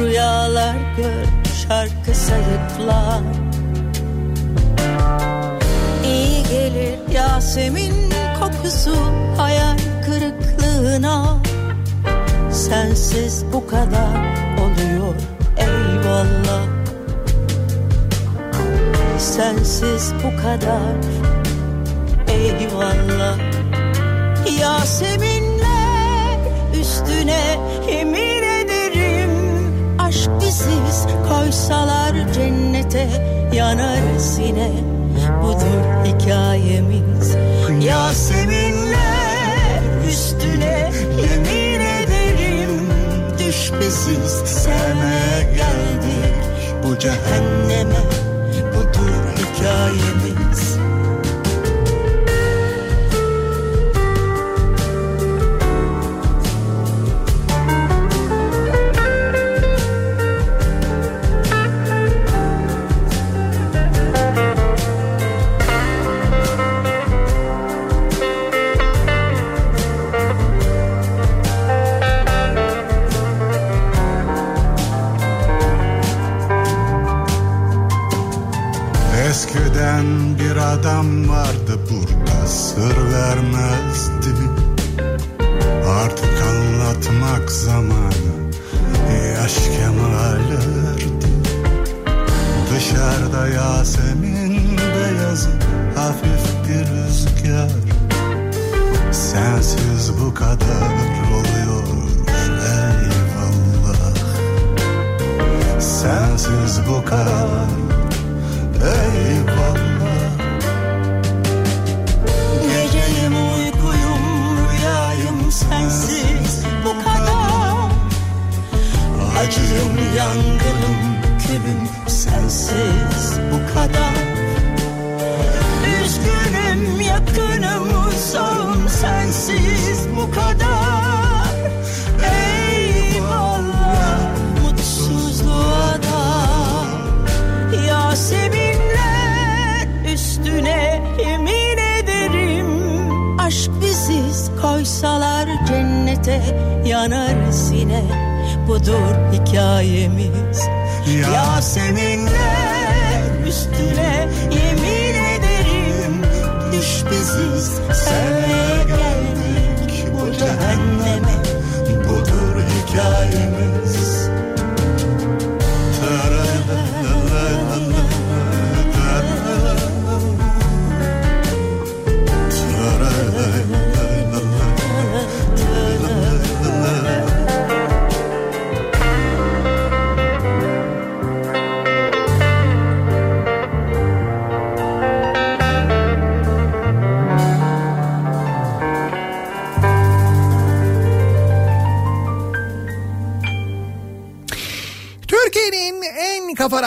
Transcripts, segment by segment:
rüyalar gör şarkı sayıkla İyi gelir Yasemin kokusu hayal kırıklığına. Sensiz bu kadar oluyor eyvallah. Sensiz bu kadar eyvallah. Yaseminler üstüne ederim Aşk biziz koysalar cennete yanar sine. Budur hikayemiz. Yaseminler üstüne yemin ederim. Düş biziz sevmeye geldik bu cehenneme Budur hikayemiz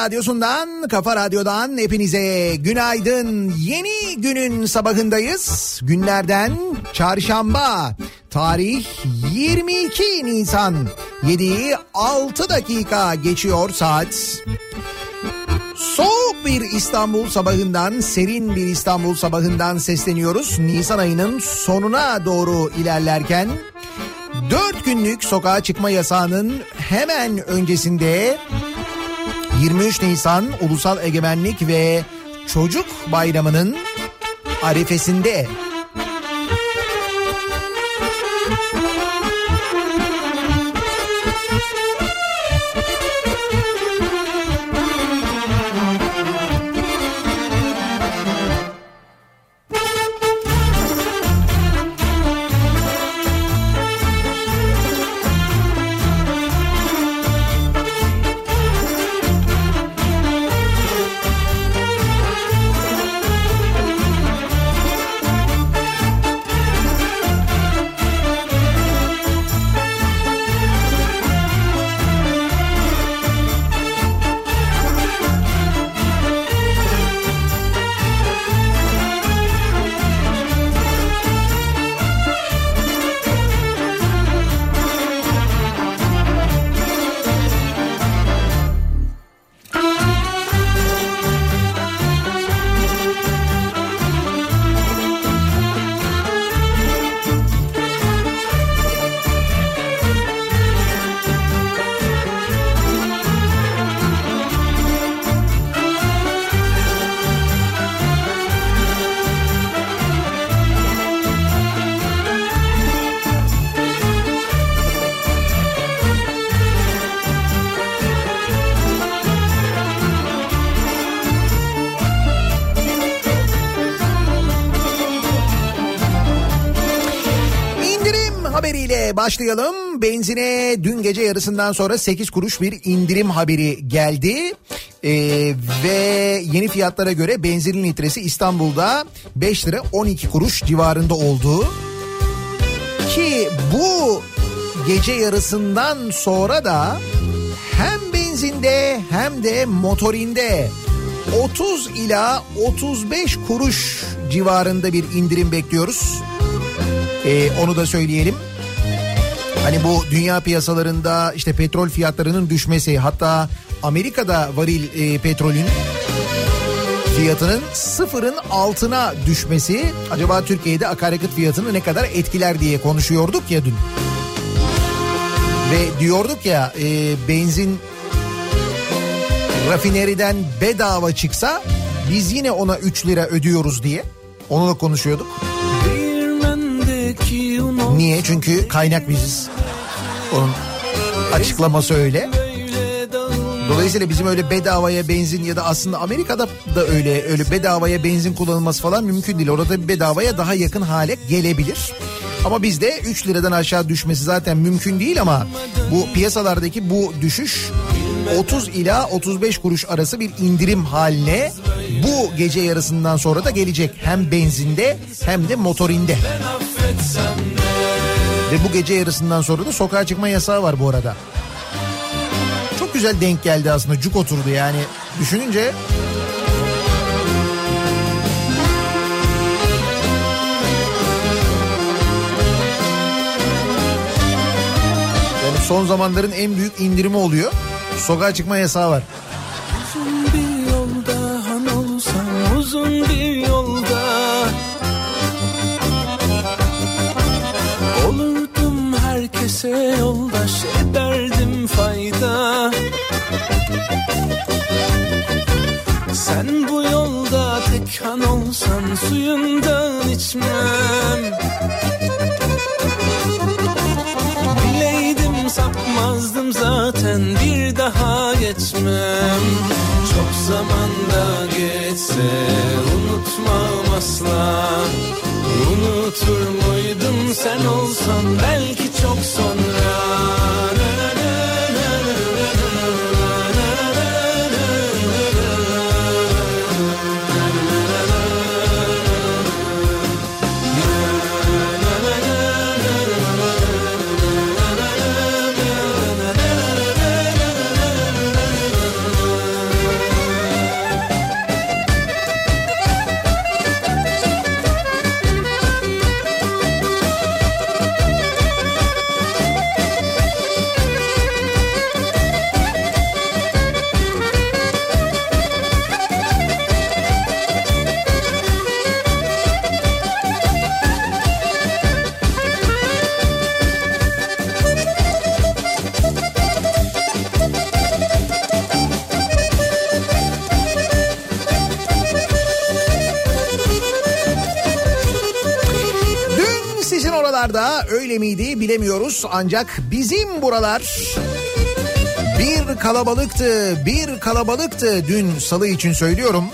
radyosundan, kafa radyodan hepinize günaydın. Yeni günün sabahındayız. Günlerden çarşamba. Tarih 22 Nisan. 7'yi 6 dakika geçiyor saat. Soğuk bir İstanbul sabahından, serin bir İstanbul sabahından sesleniyoruz. Nisan ayının sonuna doğru ilerlerken 4 günlük sokağa çıkma yasağının hemen öncesinde 23 Nisan Ulusal Egemenlik ve Çocuk Bayramı'nın arifesinde Benzine dün gece yarısından sonra 8 kuruş bir indirim haberi geldi. Ee, ve yeni fiyatlara göre benzinin litresi İstanbul'da 5 lira 12 kuruş civarında oldu. Ki bu gece yarısından sonra da hem benzinde hem de motorinde 30 ila 35 kuruş civarında bir indirim bekliyoruz. Ee, onu da söyleyelim. Hani bu dünya piyasalarında işte petrol fiyatlarının düşmesi hatta Amerika'da varil e, petrolün fiyatının sıfırın altına düşmesi acaba Türkiye'de akaryakıt fiyatını ne kadar etkiler diye konuşuyorduk ya dün. Ve diyorduk ya e, benzin rafineriden bedava çıksa biz yine ona 3 lira ödüyoruz diye. Onu da konuşuyorduk. Niye? Çünkü kaynak biziz. Onun açıklaması öyle. Dolayısıyla bizim öyle bedavaya benzin ya da aslında Amerika'da da öyle öyle bedavaya benzin kullanılması falan mümkün değil. Orada bedavaya daha yakın hale gelebilir. Ama bizde 3 liradan aşağı düşmesi zaten mümkün değil ama bu piyasalardaki bu düşüş 30 ila 35 kuruş arası bir indirim haline bu gece yarısından sonra da gelecek. Hem benzinde hem de motorinde. Ve bu gece yarısından sonra da sokağa çıkma yasağı var bu arada. Çok güzel denk geldi aslında cuk oturdu yani düşününce Yani son zamanların en büyük indirimi oluyor. Sokağa çıkma yasağı var. Herkese yoldaş ederdim fayda. Sen bu yolda tek han olsan suyundan içmem. Bileydim sapmazdım zaten bir daha geçmem. Çok zamanda geçse unutmam asla Unutur muydun sen olsan belki çok sonra. Dün bilemiyoruz ancak bizim buralar bir kalabalıktı, bir kalabalıktı dün salı için söylüyorum.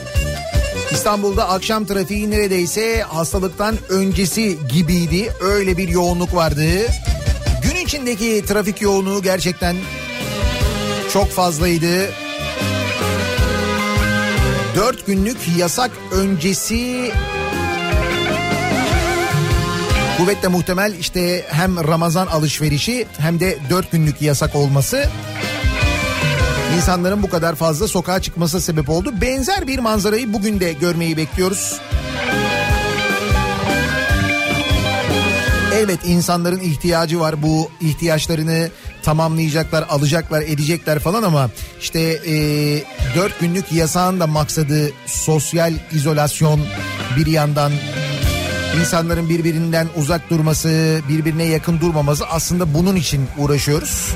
İstanbul'da akşam trafiği neredeyse hastalıktan öncesi gibiydi. Öyle bir yoğunluk vardı. Gün içindeki trafik yoğunluğu gerçekten çok fazlaydı. Dört günlük yasak öncesi Kuvvetle muhtemel işte hem Ramazan alışverişi hem de dört günlük yasak olması insanların bu kadar fazla sokağa çıkması sebep oldu. Benzer bir manzarayı bugün de görmeyi bekliyoruz. Evet insanların ihtiyacı var bu ihtiyaçlarını tamamlayacaklar alacaklar edecekler falan ama işte e, dört günlük yasağın da maksadı sosyal izolasyon bir yandan insanların birbirinden uzak durması birbirine yakın durmaması aslında bunun için uğraşıyoruz.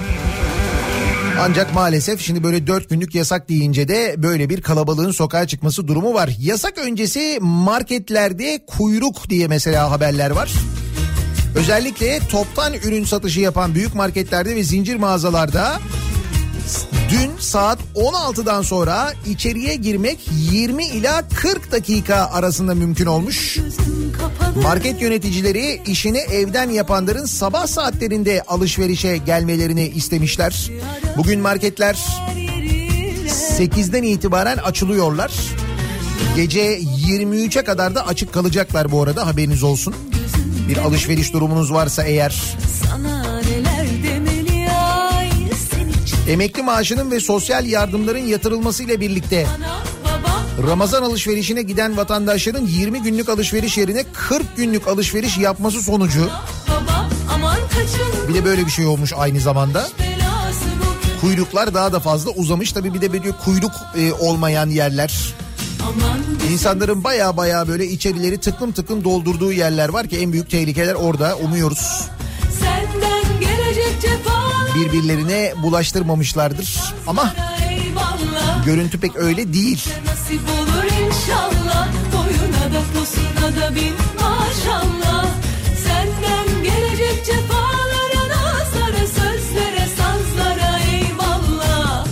Ancak maalesef şimdi böyle dört günlük yasak deyince de böyle bir kalabalığın sokağa çıkması durumu var. Yasak öncesi marketlerde kuyruk diye mesela haberler var. Özellikle toptan ürün satışı yapan büyük marketlerde ve zincir mağazalarda Dün saat 16'dan sonra içeriye girmek 20 ila 40 dakika arasında mümkün olmuş. Market yöneticileri işini evden yapanların sabah saatlerinde alışverişe gelmelerini istemişler. Bugün marketler 8'den itibaren açılıyorlar. Gece 23'e kadar da açık kalacaklar bu arada haberiniz olsun. Bir alışveriş durumunuz varsa eğer. Sana Emekli maaşının ve sosyal yardımların yatırılmasıyla birlikte Ramazan alışverişine giden vatandaşların 20 günlük alışveriş yerine 40 günlük alışveriş yapması sonucu bir de böyle bir şey olmuş aynı zamanda. Kuyruklar daha da fazla uzamış tabii bir de böyle kuyruk e, olmayan yerler. İnsanların baya baya böyle içerileri tıklım tıklım doldurduğu yerler var ki en büyük tehlikeler orada umuyoruz. senden gelecek cefalar Birbirlerine bulaştırmamışlardır. Ama görüntü pek öyle değil. nasip olur inşallah. Boyuna da posuna da bin maşallah. Senden gelecek cefalara nazlara sözlere sazlara eyvallah.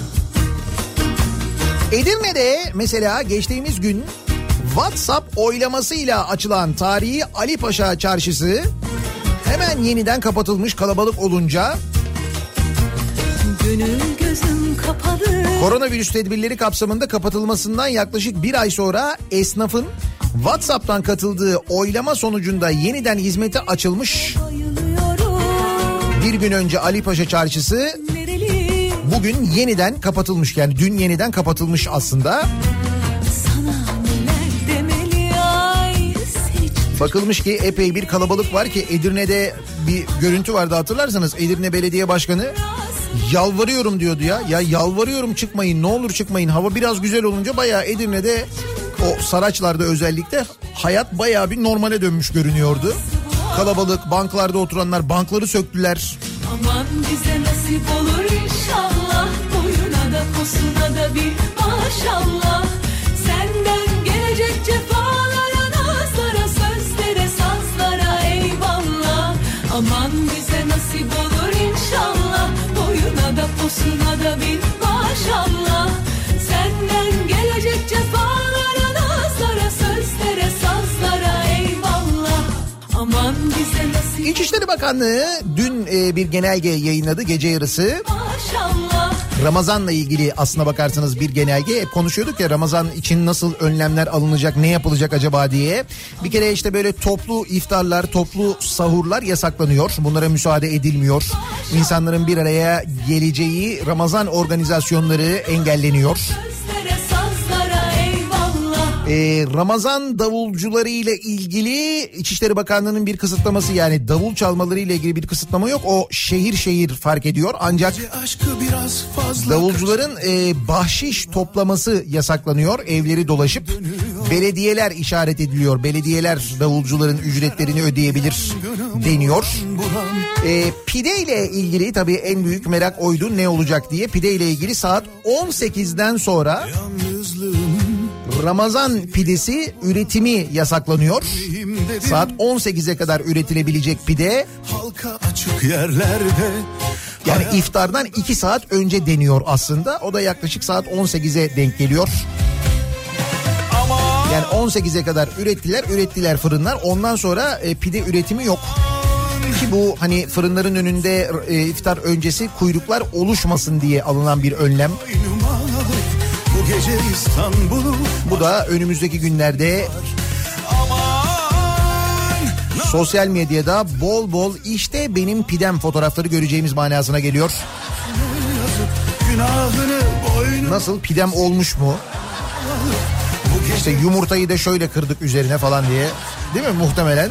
Edirne'de mesela geçtiğimiz gün WhatsApp oylamasıyla açılan tarihi Ali Paşa çarşısı hemen yeniden kapatılmış kalabalık olunca koronavirüs tedbirleri kapsamında kapatılmasından yaklaşık bir ay sonra esnafın WhatsApp'tan katıldığı oylama sonucunda yeniden hizmete açılmış. Bir gün önce Ali Paşa çarşısı bugün yeniden kapatılmış yani dün yeniden kapatılmış aslında. Bakılmış ki epey bir kalabalık var ki Edirne'de bir görüntü vardı hatırlarsanız Edirne Belediye Başkanı yalvarıyorum diyordu ya. Ya yalvarıyorum çıkmayın ne olur çıkmayın. Hava biraz güzel olunca bayağı Edirne'de o Saraçlar'da özellikle hayat bayağı bir normale dönmüş görünüyordu. Kalabalık banklarda oturanlar bankları söktüler. Aman bize nasip olur inşallah Boyuna da posuna da bir maşallah Da bir maşallah. Senden gelecek cefalara nazlara sözlere sazlara eyvallah. Aman bize nasip İçişleri Bakanlığı dün e, bir genelge yayınladı gece yarısı. maşallah Ramazan'la ilgili aslına bakarsanız bir genelge hep konuşuyorduk ya Ramazan için nasıl önlemler alınacak ne yapılacak acaba diye. Bir kere işte böyle toplu iftarlar toplu sahurlar yasaklanıyor bunlara müsaade edilmiyor. İnsanların bir araya geleceği Ramazan organizasyonları engelleniyor. Ee, Ramazan davulcuları ile ilgili İçişleri Bakanlığı'nın bir kısıtlaması yani davul çalmaları ile ilgili bir kısıtlama yok. O şehir şehir fark ediyor ancak Aşkı biraz fazla Davulcuların e, bahşiş toplaması yasaklanıyor. Evleri dolaşıp belediyeler işaret ediliyor. Belediyeler davulcuların ücretlerini ödeyebilir deniyor. E, pide ile ilgili tabii en büyük merak oydu ne olacak diye. Pide ile ilgili saat 18'den sonra yalnızlığım Ramazan pidesi üretimi yasaklanıyor. Saat 18'e kadar üretilebilecek pide halka açık yerlerde yani iftardan 2 saat önce deniyor aslında. O da yaklaşık saat 18'e denk geliyor. Yani 18'e kadar ürettiler, ürettiler fırınlar. Ondan sonra e, pide üretimi yok. Ki bu hani fırınların önünde e, iftar öncesi kuyruklar oluşmasın diye alınan bir önlem. Gece İstanbul'u Bu da önümüzdeki günlerde sosyal medyada bol bol işte benim pidem fotoğrafları göreceğimiz manasına geliyor. Nasıl pidem olmuş mu? İşte yumurtayı da şöyle kırdık üzerine falan diye. Değil mi muhtemelen?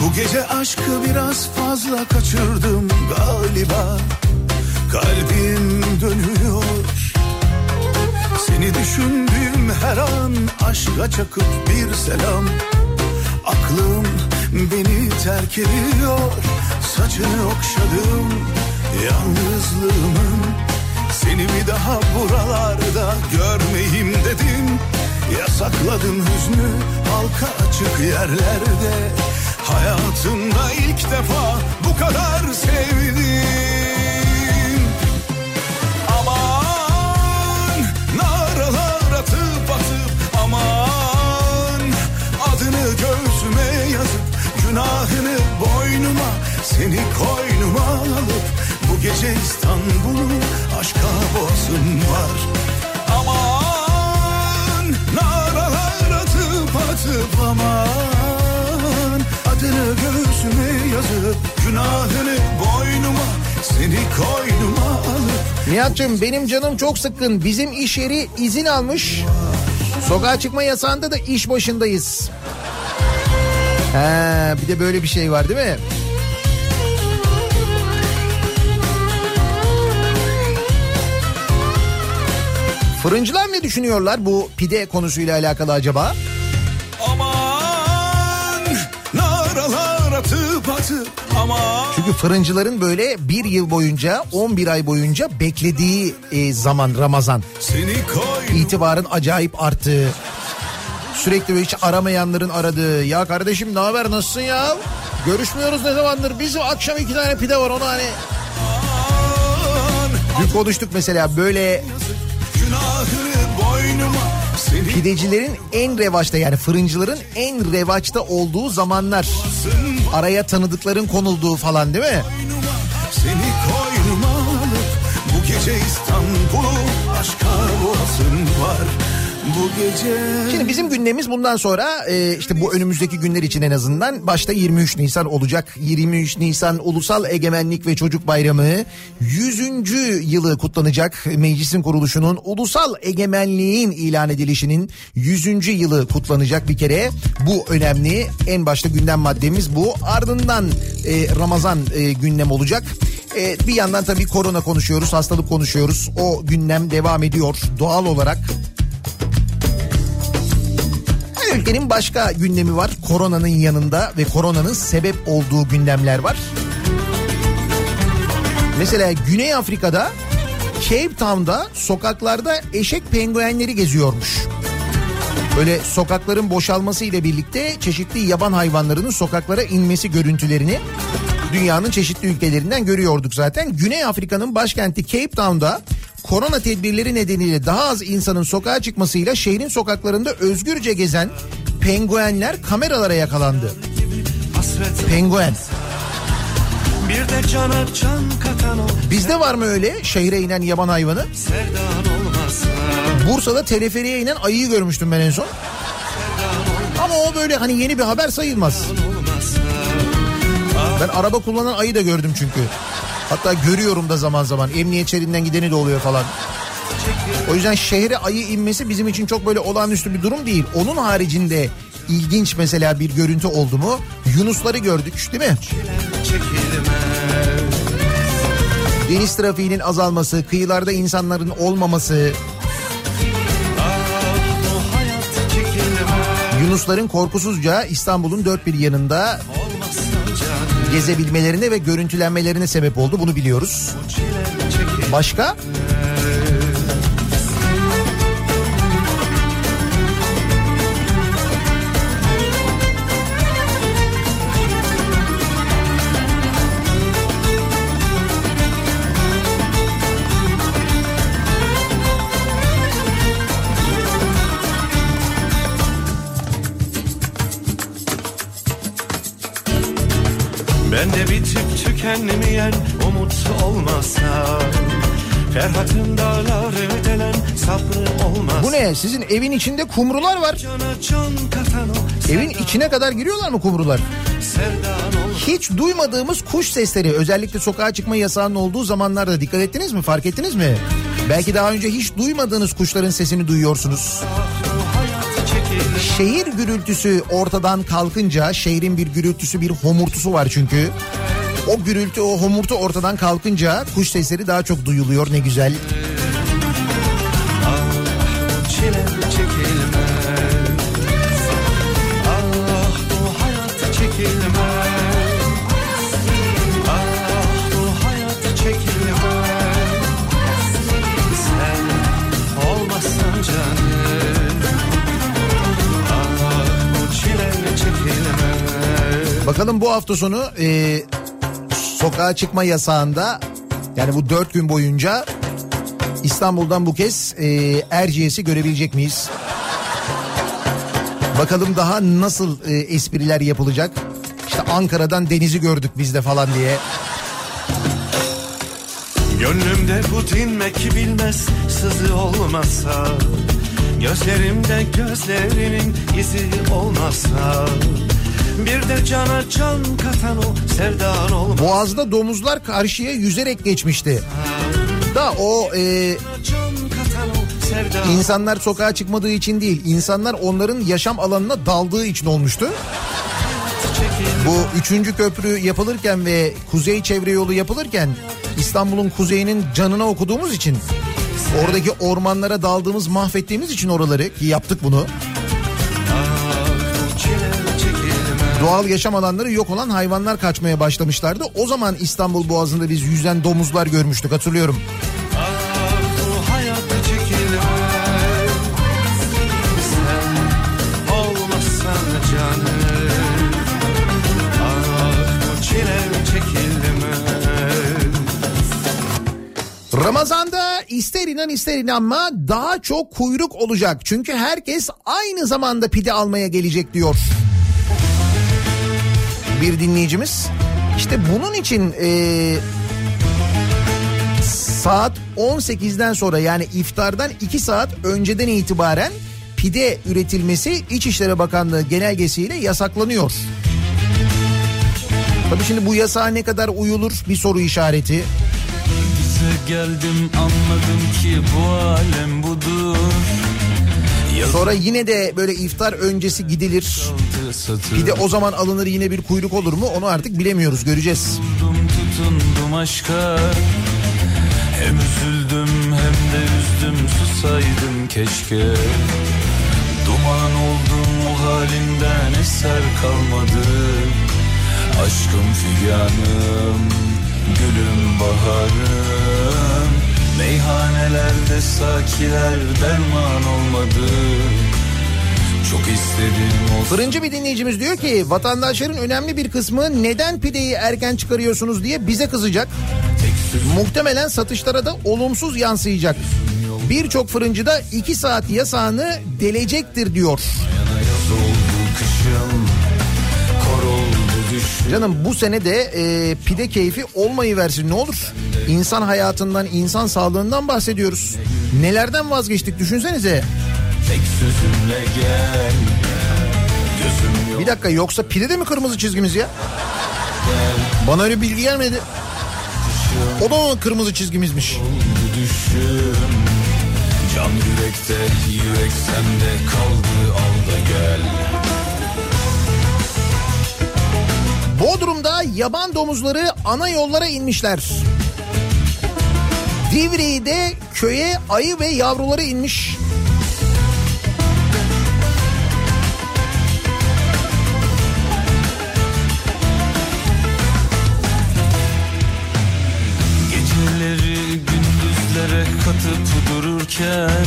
Bu gece aşkı biraz fazla kaçırdım galiba. Kalbim dönüyor. Seni düşündüğüm her an aşka çakıp bir selam. Aklım beni terk ediyor. Saçını okşadım Yalnızlığımın. Seni bir daha buralarda görmeyeyim dedim. Yasakladın hüznü halka açık yerlerde yazıp günahını boynuma Seni koynuma alıp Nihat'cığım benim canım çok sıkkın. Bizim iş yeri izin almış. Sokağa çıkma yasağında da iş başındayız. He, bir de böyle bir şey var değil mi? Fırıncılar ne düşünüyorlar bu pide konusuyla alakalı acaba? Çünkü fırıncıların böyle bir yıl boyunca 11 ay boyunca beklediği e, zaman Ramazan. İtibarın acayip arttığı. Sürekli böyle hiç aramayanların aradığı. Ya kardeşim ne haber nasılsın ya? Görüşmüyoruz ne zamandır. Bizim akşam iki tane pide var onu hani. Dün konuştuk mesela böyle pidecilerin en revaçta yani fırıncıların en revaçta olduğu zamanlar. Araya tanıdıkların konulduğu falan değil mi? Seni koynuma alıp bu gece İstanbul'u aşka boğazım var Şimdi bizim gündemimiz bundan sonra e, işte bu önümüzdeki günler için en azından başta 23 Nisan olacak. 23 Nisan Ulusal Egemenlik ve Çocuk Bayramı 100. yılı kutlanacak. Meclisin kuruluşunun ulusal egemenliğin ilan edilişinin 100. yılı kutlanacak bir kere. Bu önemli. En başta gündem maddemiz bu. Ardından e, Ramazan e, gündem olacak. Bir yandan tabii korona konuşuyoruz, hastalık konuşuyoruz. O gündem devam ediyor doğal olarak. Ülkenin başka gündemi var. Koronanın yanında ve koronanın sebep olduğu gündemler var. Mesela Güney Afrika'da Cape Town'da sokaklarda eşek penguenleri geziyormuş. Böyle sokakların boşalması ile birlikte çeşitli yaban hayvanlarının sokaklara inmesi görüntülerini dünyanın çeşitli ülkelerinden görüyorduk zaten. Güney Afrika'nın başkenti Cape Town'da korona tedbirleri nedeniyle daha az insanın sokağa çıkmasıyla şehrin sokaklarında özgürce gezen penguenler kameralara yakalandı. Penguen. bir de cana can katan o Bizde var mı öyle şehre inen yaban hayvanı? sevdan Bursa'da teleferiye inen ayıyı görmüştüm ben en son. Ama o böyle hani yeni bir haber sayılmaz. Ben araba kullanan ayı da gördüm çünkü. Hatta görüyorum da zaman zaman. Emniyet şeridinden gideni de oluyor falan. O yüzden şehre ayı inmesi bizim için çok böyle olağanüstü bir durum değil. Onun haricinde ilginç mesela bir görüntü oldu mu? Yunusları gördük değil mi? Deniz trafiğinin azalması, kıyılarda insanların olmaması, Yunusların korkusuzca İstanbul'un dört bir yanında gezebilmelerine ve görüntülenmelerine sebep oldu. Bunu biliyoruz. çekilmez Başka? Bende bitip tükenmeyen umut olmasa Ferhat'ın dağları delen sabrı olmaz Bu ne? Sizin evin içinde kumrular var. Evin içine kadar giriyorlar mı kumrular? Hiç duymadığımız kuş sesleri özellikle sokağa çıkma yasağının olduğu zamanlarda dikkat ettiniz mi? Fark ettiniz mi? Belki daha önce hiç duymadığınız kuşların sesini duyuyorsunuz. Çekilmez Şehir gürültüsü ortadan kalkınca şehrin bir gürültüsü bir homurtusu var çünkü. O gürültü o homurtu ortadan kalkınca kuş sesleri daha çok duyuluyor ne güzel. Bakalım bu hafta sonu e, sokağa çıkma yasağında yani bu dört gün boyunca İstanbul'dan bu kez e, Erciyes'i görebilecek miyiz? Bakalım daha nasıl e, espriler yapılacak? İşte Ankara'dan denizi gördük biz de falan diye. Gönlümde bu dinmek bilmez sızı olmasa Gözlerimde gözlerinin izi olmasa Bir de cana can katan o sevdan olmasa Boğaz'da domuzlar karşıya yüzerek geçmişti. Da o e, insanlar sokağa çıkmadığı için değil, insanlar onların yaşam alanına daldığı için olmuştu. Bu üçüncü köprü yapılırken ve kuzey çevre yolu yapılırken İstanbul'un kuzeyinin canına okuduğumuz için oradaki ormanlara daldığımız mahvettiğimiz için oraları ki yaptık bunu. Doğal yaşam alanları yok olan hayvanlar kaçmaya başlamışlardı. O zaman İstanbul Boğazı'nda biz yüzen domuzlar görmüştük hatırlıyorum. Ramazan'da ister inan ister inanma daha çok kuyruk olacak. Çünkü herkes aynı zamanda pide almaya gelecek diyor. Bir dinleyicimiz. İşte bunun için eee, saat 18'den sonra yani iftardan 2 saat önceden itibaren pide üretilmesi İçişleri Bakanlığı genelgesiyle yasaklanıyor. Tabii şimdi bu yasağa ne kadar uyulur bir soru işareti. Geldim anladım ki bu alem budur. Sonra yine de böyle iftar öncesi gidilir. Bir de o zaman alınır yine bir kuyruk olur mu? Onu artık bilemiyoruz göreceğiz. Tutundum tutundum aşka. Hem üzüldüm hem de üzdüm. Susaydım keşke. Duman oldum o halinden eser kalmadı. Aşkım figanım, gülüm baharım Meyhanelerde sakiler derman olmadı Çok istedim olsun Fırıncı bir dinleyicimiz diyor ki vatandaşların önemli bir kısmı neden pideyi erken çıkarıyorsunuz diye bize kızacak. Muhtemelen satışlara da olumsuz yansıyacak. Birçok fırıncı da 2 saat yasağını delecektir diyor. Yana Canım bu sene de e, pide keyfi olmayı versin ne olur. İnsan hayatından, insan sağlığından bahsediyoruz. Nelerden vazgeçtik düşünsenize. Tek sözümle gel Bir dakika yoksa pide de mi kırmızı çizgimiz ya? Bana öyle bilgi gelmedi. O da mı kırmızı çizgimizmiş? Can yürekte yürek sende kaldı al da gel Bodrum'da yaban domuzları ana yollara inmişler. Divriği'de köye ayı ve yavruları inmiş. Katıp dururken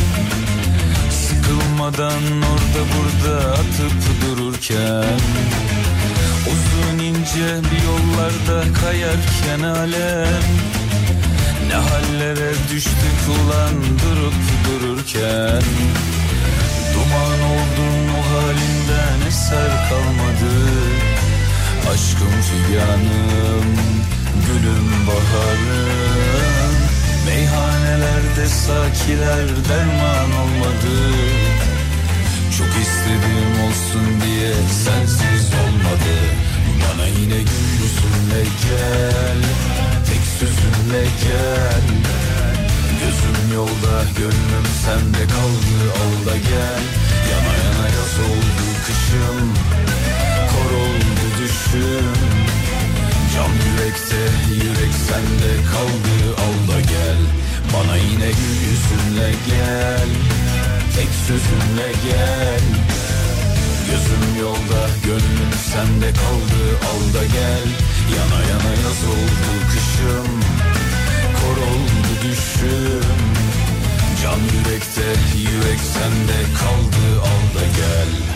Sıkılmadan orada burada atıp dururken Uzun ince bir yollarda kayarken alem Ne hallere düştük ulan durup dururken? Duman oldun o halinden eser kalmadı. Aşkım figanım, gülüm baharım. Meyhanelerde sakiler derman olmadı Çok istedim olsun diye sensiz olmadı. Bana yine gül yüzünle gel, tek sözünle gel. Gözüm yolda, gönlüm sende kaldı, al da gel. Yana yana yaz oldu kışım kor oldu düşüm. Can yürekte yürek sende kaldı al da gel. Bana yine gül yüzünle gel Tek sözünle gel Gözüm yolda gönlüm sende kaldı al da gel. Yana yana yaz oldu kışım Kor oldu düşüm. Can yürekte yürek sende kaldı al da gel.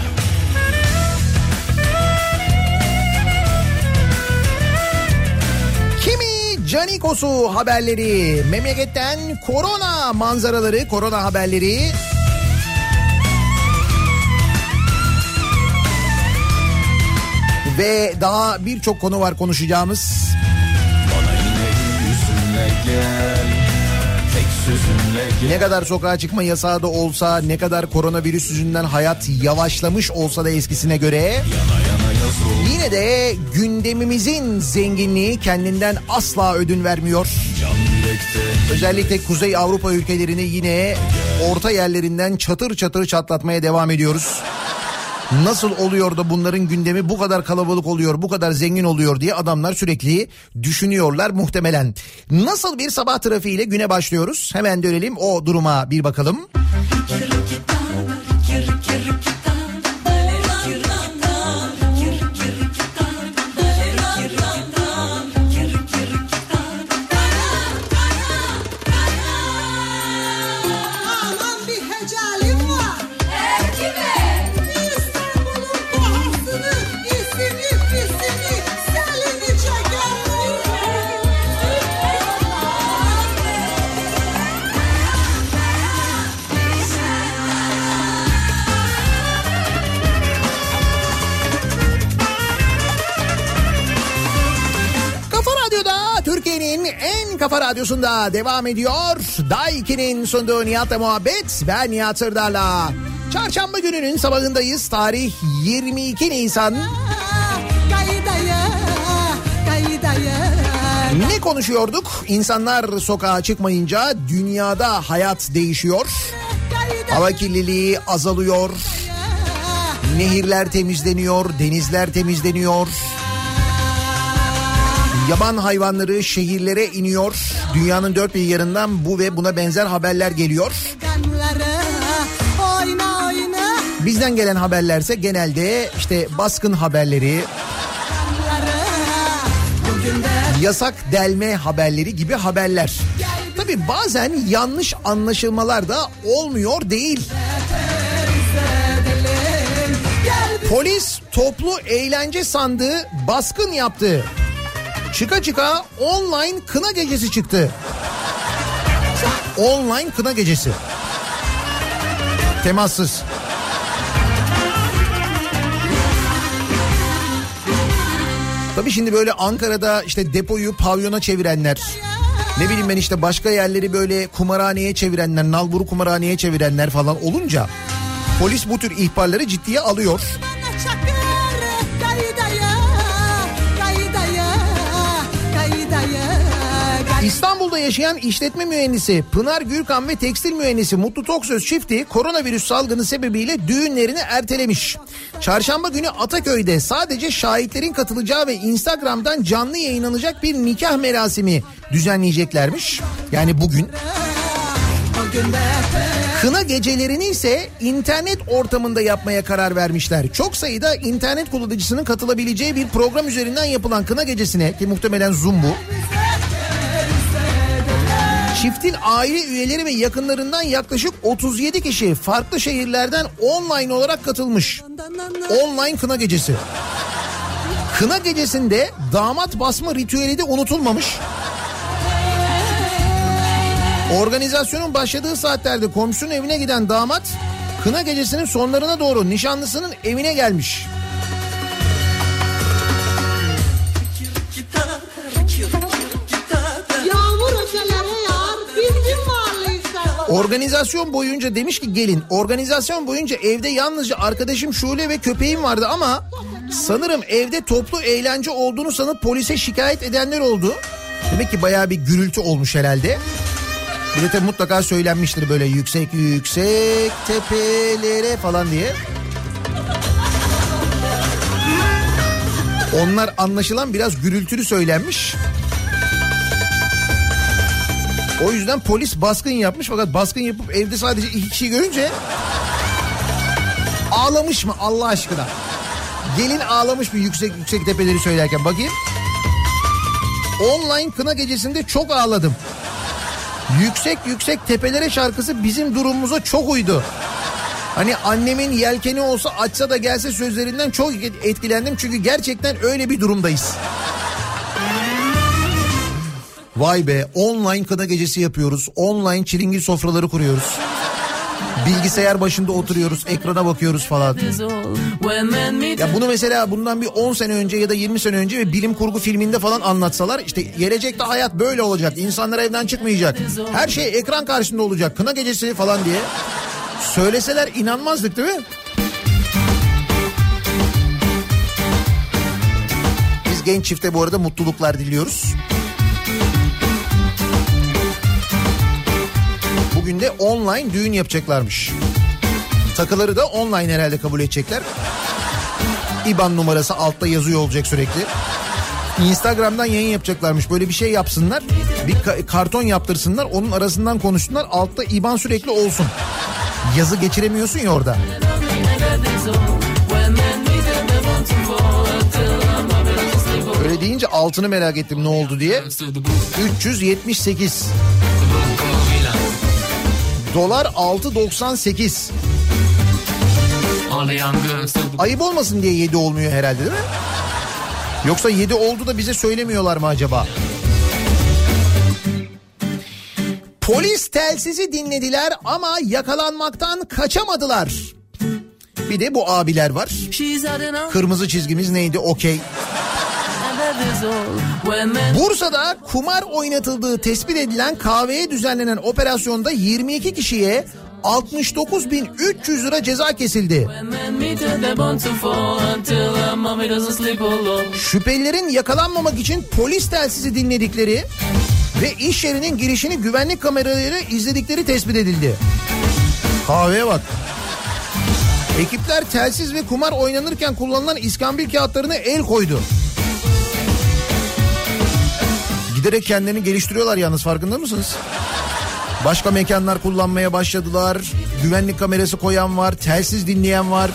Canikosu haberleri, memleketten korona manzaraları, korona haberleri. Ve daha birçok konu var konuşacağımız. Gel Ne kadar sokağa çıkma yasağı da olsa, ne kadar koronavirüs yüzünden hayat yavaşlamış olsa da eskisine göre Yana yana yine de gündemimizin zenginliği kendinden asla ödün vermiyor. Özellikle Kuzey Avrupa ülkelerini yine orta yerlerinden çatır çatır çatlatmaya devam ediyoruz. Nasıl oluyor da bunların gündemi bu kadar kalabalık oluyor, bu kadar zengin oluyor diye adamlar sürekli düşünüyorlar muhtemelen. Nasıl bir sabah trafiğiyle güne başlıyoruz? Hemen dönelim o duruma bir bakalım. Aman kafa radyosunda devam ediyor. Daiki'nin sunduğu Nihat'la muhabbet. Ben Nihat Sırdar'la. Çarşamba gününün sabahındayız. Tarih 22 Nisan. Ne konuşuyorduk? İnsanlar sokağa çıkmayınca dünyada hayat değişiyor. Hava kirliliği azalıyor. Nehirler temizleniyor, denizler temizleniyor. Yaban hayvanları şehirlere iniyor. Dünyanın dört bir yanından bu ve buna benzer haberler geliyor. Bizden gelen haberlerse genelde işte baskın haberleri, yasak delme haberleri gibi haberler. Tabi bazen yanlış anlaşılmalar da olmuyor değil. Polis toplu eğlence sandığı baskın yaptı. Çıka çıka online kına gecesi çıktı. Online kına gecesi. Temassız. Tabii şimdi böyle Ankara'da işte depoyu pavyona çevirenler, ne bileyim ben işte başka yerleri böyle kumarhaneye çevirenler, nalburu kumarhaneye çevirenler falan olunca polis bu tür ihbarları ciddiye alıyor. İstanbul'da yaşayan işletme mühendisi Pınar Gürkan ve tekstil mühendisi Mutlu Toksöz çifti koronavirüs salgını sebebiyle düğünlerini ertelemiş. Çarşamba günü Ataköy'de sadece şahitlerin katılacağı ve Instagram'dan canlı yayınlanacak bir nikah merasimi düzenleyeceklermiş. Yani bugün. Kına gecelerini ise internet ortamında yapmaya karar vermişler. Çok sayıda internet kullanıcısının katılabileceği bir program üzerinden yapılan kına gecesine ki muhtemelen Zoom bu. Çiftin aile üyeleri ve yakınlarından yaklaşık 37 kişi farklı şehirlerden online olarak katılmış. Online kına gecesi. Kına gecesinde damat basma ritüeli de unutulmamış. Organizasyonun başladığı saatlerde komşunun evine giden damat kına gecesinin sonlarına doğru nişanlısının evine gelmiş. Organizasyon boyunca demiş ki gelin. Organizasyon boyunca evde yalnızca arkadaşım Şule ve köpeğim vardı ama sanırım evde toplu eğlence olduğunu sanıp polise şikayet edenler oldu. Demek ki bayağı bir gürültü olmuş herhalde. Tabii mutlaka söylenmiştir böyle yüksek yüksek tepelere falan diye. Onlar anlaşılan biraz gürültülü söylenmiş. O yüzden polis baskın yapmış fakat baskın yapıp evde sadece iki kişi görünce ağlamış mı Allah aşkına? Gelin ağlamış mı yüksek yüksek tepeleri söylerken bakayım. Online kına gecesinde çok ağladım. Yüksek yüksek tepelere şarkısı bizim durumumuza çok uydu. Hani annemin yelkeni olsa açsa da gelse sözlerinden çok etkilendim çünkü gerçekten öyle bir durumdayız. Vay be online kına gecesi yapıyoruz. Online çilingir sofraları kuruyoruz. Bilgisayar başında oturuyoruz, ekrana bakıyoruz falan. Ya bunu mesela bundan bir 10 sene önce ya da 20 sene önce bir bilim kurgu filminde falan anlatsalar işte gelecekte hayat böyle olacak. İnsanlar evden çıkmayacak. Her şey ekran karşısında olacak. Kına gecesi falan diye. Söyleseler inanmazdık değil mi? Biz genç çifte bu arada mutluluklar diliyoruz. Bugün de online düğün yapacaklarmış. Takıları da online herhalde kabul edecekler. İban numarası altta yazıyor olacak sürekli. Instagram'dan yayın yapacaklarmış. Böyle bir şey yapsınlar. Bir ka- karton yaptırsınlar. Onun arasından konuşsunlar. Altta İban sürekli olsun. Yazı geçiremiyorsun ya orada. Öyle deyince altını merak ettim ne oldu diye. 378. Dolar 6.98. Ayıp olmasın diye 7 olmuyor herhalde değil mi? Yoksa 7 oldu da bize söylemiyorlar mı acaba? Polis telsizi dinlediler ama yakalanmaktan kaçamadılar. Bir de bu abiler var. Kırmızı çizgimiz neydi? Okey. Bursa'da kumar oynatıldığı tespit edilen kahveye düzenlenen operasyonda 22 kişiye 69.300 lira ceza kesildi. Şüphelilerin yakalanmamak için polis telsizi dinledikleri ve iş yerinin girişini güvenlik kameraları izledikleri tespit edildi. Kahveye bak. Ekipler telsiz ve kumar oynanırken kullanılan iskambil kağıtlarına el koydu. Giderek kendilerini geliştiriyorlar yalnız farkında mısınız? Başka mekanlar kullanmaya başladılar. Güvenlik kamerası koyan var, telsiz dinleyen var.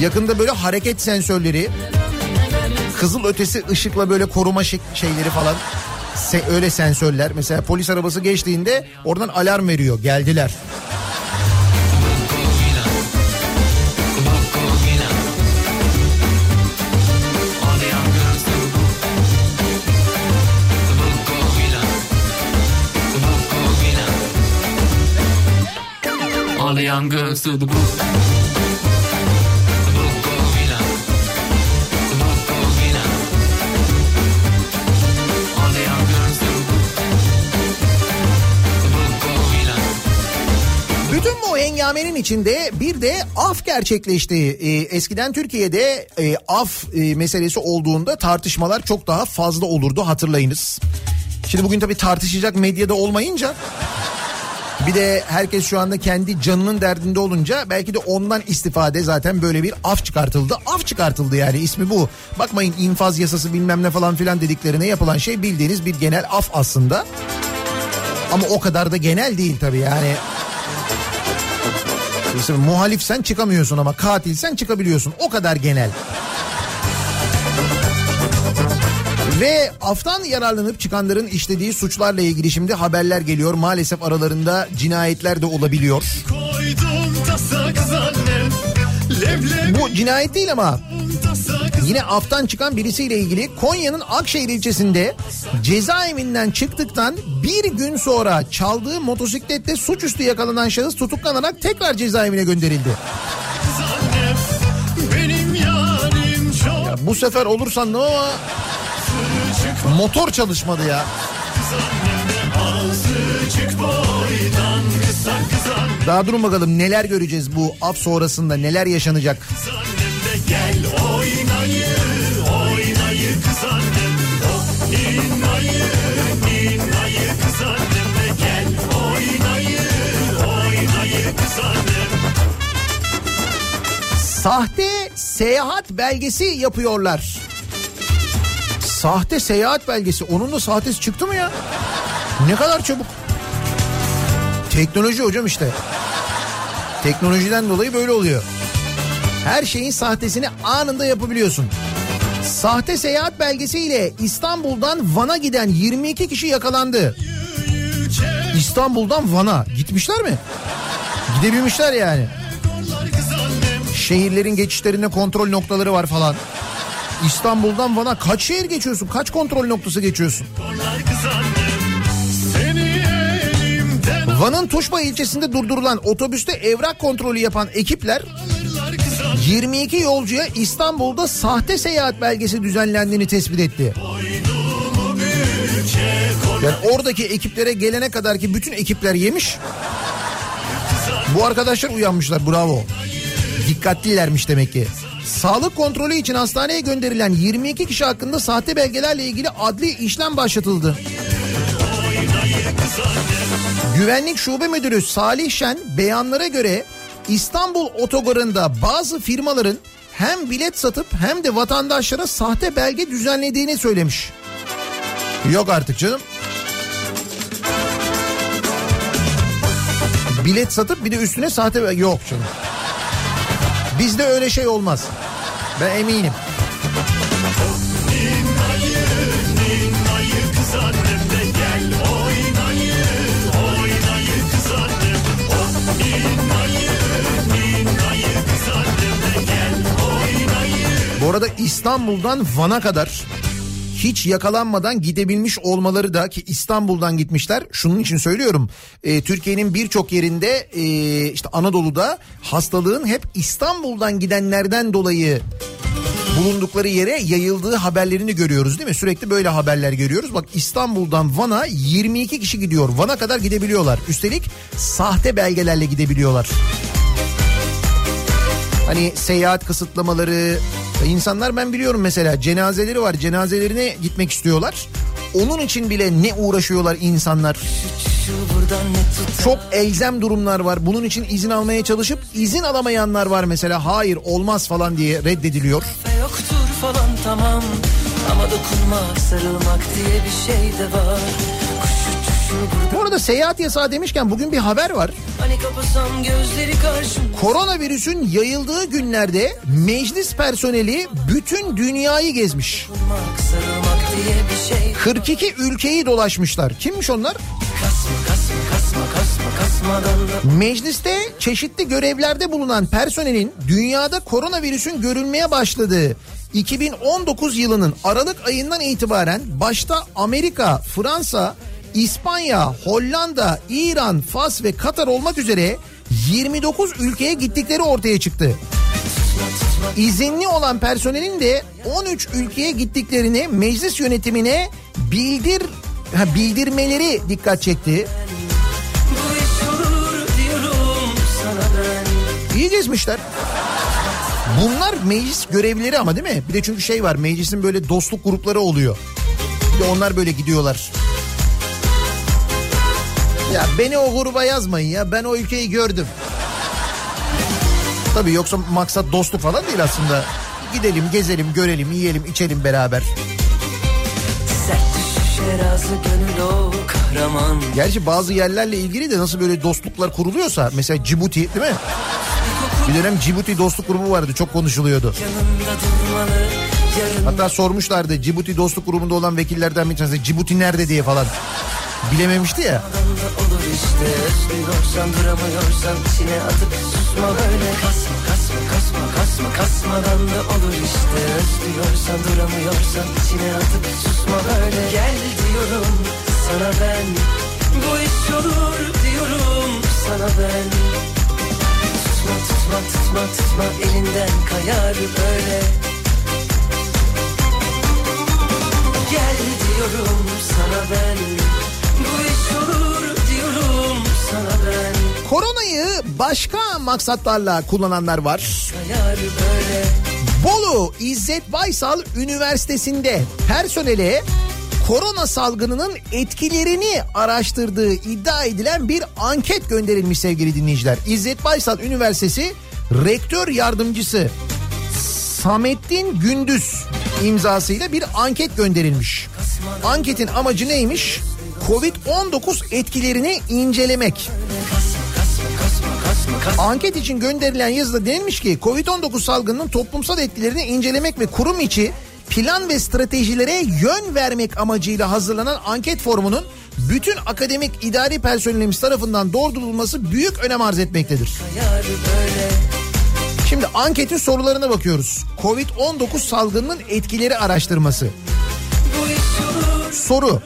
Yakında böyle hareket sensörleri, kızıl ötesi ışıkla böyle koruma şey- şeyleri falan. Se- öyle sensörler. Mesela polis arabası geçtiğinde oradan alarm veriyor. Geldiler. Girls to the booth. Bütün bu hengamenin içinde bir de af gerçekleşti. Ee, eskiden Türkiye'de e, af e, meselesi olduğunda tartışmalar çok daha fazla olurdu hatırlayınız. Şimdi bugün tabii tartışacak medyada olmayınca bir de herkes şu anda kendi canının derdinde olunca belki de ondan istifade zaten böyle bir af çıkartıldı. Af çıkartıldı yani ismi bu. Bakmayın infaz yasası bilmem ne falan filan dediklerine yapılan şey bildiğiniz bir genel af aslında. Ama o kadar da genel değil tabii yani. İşte muhalifsen çıkamıyorsun ama katilsen çıkabiliyorsun. O kadar genel. Ve aftan yararlanıp çıkanların işlediği suçlarla ilgili şimdi haberler geliyor. Maalesef aralarında cinayetler de olabiliyor. Bu cinayet değil ama yine aftan çıkan birisiyle ilgili Konya'nın Akşehir ilçesinde cezaevinden çıktıktan bir gün sonra çaldığı motosiklette suçüstü yakalanan şahıs tutuklanarak tekrar cezaevine gönderildi. çok Bu sefer olursan ne o? Motor çalışmadı ya. Daha durun bakalım neler göreceğiz bu af sonrasında neler yaşanacak. gel oynayı Oynayı kız Sahte seyahat belgesi yapıyorlar. Sahte seyahat belgesi. Onun da sahtesi çıktı mı ya? Ne kadar çabuk. Teknoloji hocam işte. Teknolojiden dolayı böyle oluyor. Her şeyin sahtesini anında yapabiliyorsun. Sahte seyahat belgesiyle İstanbul'dan Van'a giden 22 kişi yakalandı. İstanbul'dan Van'a gitmişler mi? Gidebilmişler yani. Şehirlerin geçişlerinde kontrol noktaları var falan. İstanbul'dan Van'a kaç şehir geçiyorsun? Kaç kontrol noktası geçiyorsun? Van'ın Tuşba ilçesinde durdurulan otobüste evrak kontrolü yapan ekipler 22 yolcuya İstanbul'da sahte seyahat belgesi düzenlendiğini tespit etti. Yani oradaki ekiplere gelene kadar ki bütün ekipler yemiş. Bu arkadaşlar uyanmışlar bravo. Dikkatlilermiş demek ki. Sağlık kontrolü için hastaneye gönderilen 22 kişi hakkında sahte belgelerle ilgili adli işlem başlatıldı. Güvenlik Şube Müdürü Salih Şen beyanlara göre İstanbul otogarında bazı firmaların hem bilet satıp hem de vatandaşlara sahte belge düzenlediğini söylemiş. Yok artık canım. Bilet satıp bir de üstüne sahte belge yok canım. Bizde öyle şey olmaz. Ben eminim. Bu arada İstanbul'dan Van'a kadar hiç yakalanmadan gidebilmiş olmaları da ki İstanbul'dan gitmişler. Şunun için söylüyorum. E, Türkiye'nin birçok yerinde e, işte Anadolu'da hastalığın hep İstanbul'dan gidenlerden dolayı bulundukları yere yayıldığı haberlerini görüyoruz değil mi? Sürekli böyle haberler görüyoruz. Bak İstanbul'dan Van'a 22 kişi gidiyor. Van'a kadar gidebiliyorlar. Üstelik sahte belgelerle gidebiliyorlar. Hani seyahat kısıtlamaları insanlar ben biliyorum mesela cenazeleri var cenazelerine gitmek istiyorlar. Onun için bile ne uğraşıyorlar insanlar. Çok elzem durumlar var. Bunun için izin almaya çalışıp izin alamayanlar var mesela. Hayır olmaz falan diye reddediliyor. Yoktur falan tamam ama dokunmak sarılmak diye bir şey de var. Arada seyahat yasağı demişken bugün bir haber var. hani. Koronavirüsün yayıldığı günlerde meclis personeli bütün dünyayı gezmiş. Dokunmak sarılmak diye bir şey 42 ülkeyi dolaşmışlar. Kimmiş onlar? Mecliste çeşitli görevlerde bulunan personelin dünyada koronavirüsün görülmeye başladığı 2019 yılının Aralık ayından itibaren başta Amerika, Fransa, İspanya, Hollanda, İran, Fas ve Katar olmak üzere 29 ülkeye gittikleri ortaya çıktı. İzinli olan personelin de 13 ülkeye gittiklerini meclis yönetimine bildir ha, bildirmeleri dikkat çekti. İyi gezmişler. Bunlar meclis görevlileri ama değil mi? Bir de çünkü şey var meclisin böyle dostluk grupları oluyor. Bir de onlar böyle gidiyorlar. Ya beni o gruba yazmayın ya ben o ülkeyi gördüm. Tabii yoksa maksat dostluk falan değil aslında. Gidelim gezelim görelim yiyelim içelim beraber. Gerçi bazı yerlerle ilgili de nasıl böyle dostluklar kuruluyorsa mesela Cibuti değil mi? Bir dönem Cibuti dostluk grubu vardı çok konuşuluyordu. Hatta sormuşlardı Cibuti dostluk grubunda olan vekillerden bir tanesi Cibuti nerede diye falan. Bilememişti ya. sana ben. Bu iş olur diyorum sana ben. Tutma tutma tutma tutma elinden kayar böyle. Gel diyorum sana ben Koronayı başka maksatlarla kullananlar var. Bolu İzzet Baysal Üniversitesi'nde personele korona salgınının etkilerini araştırdığı iddia edilen bir anket gönderilmiş sevgili dinleyiciler. İzzet Baysal Üniversitesi rektör yardımcısı Samettin Gündüz imzasıyla bir anket gönderilmiş. Anketin amacı neymiş? Covid-19 etkilerini incelemek. Anket için gönderilen yazıda denilmiş ki Covid-19 salgınının toplumsal etkilerini incelemek ve kurum içi plan ve stratejilere yön vermek amacıyla hazırlanan anket formunun bütün akademik idari personelimiz tarafından doldurulması büyük önem arz etmektedir. Şimdi anketin sorularına bakıyoruz. Covid-19 salgınının etkileri araştırması. Soru.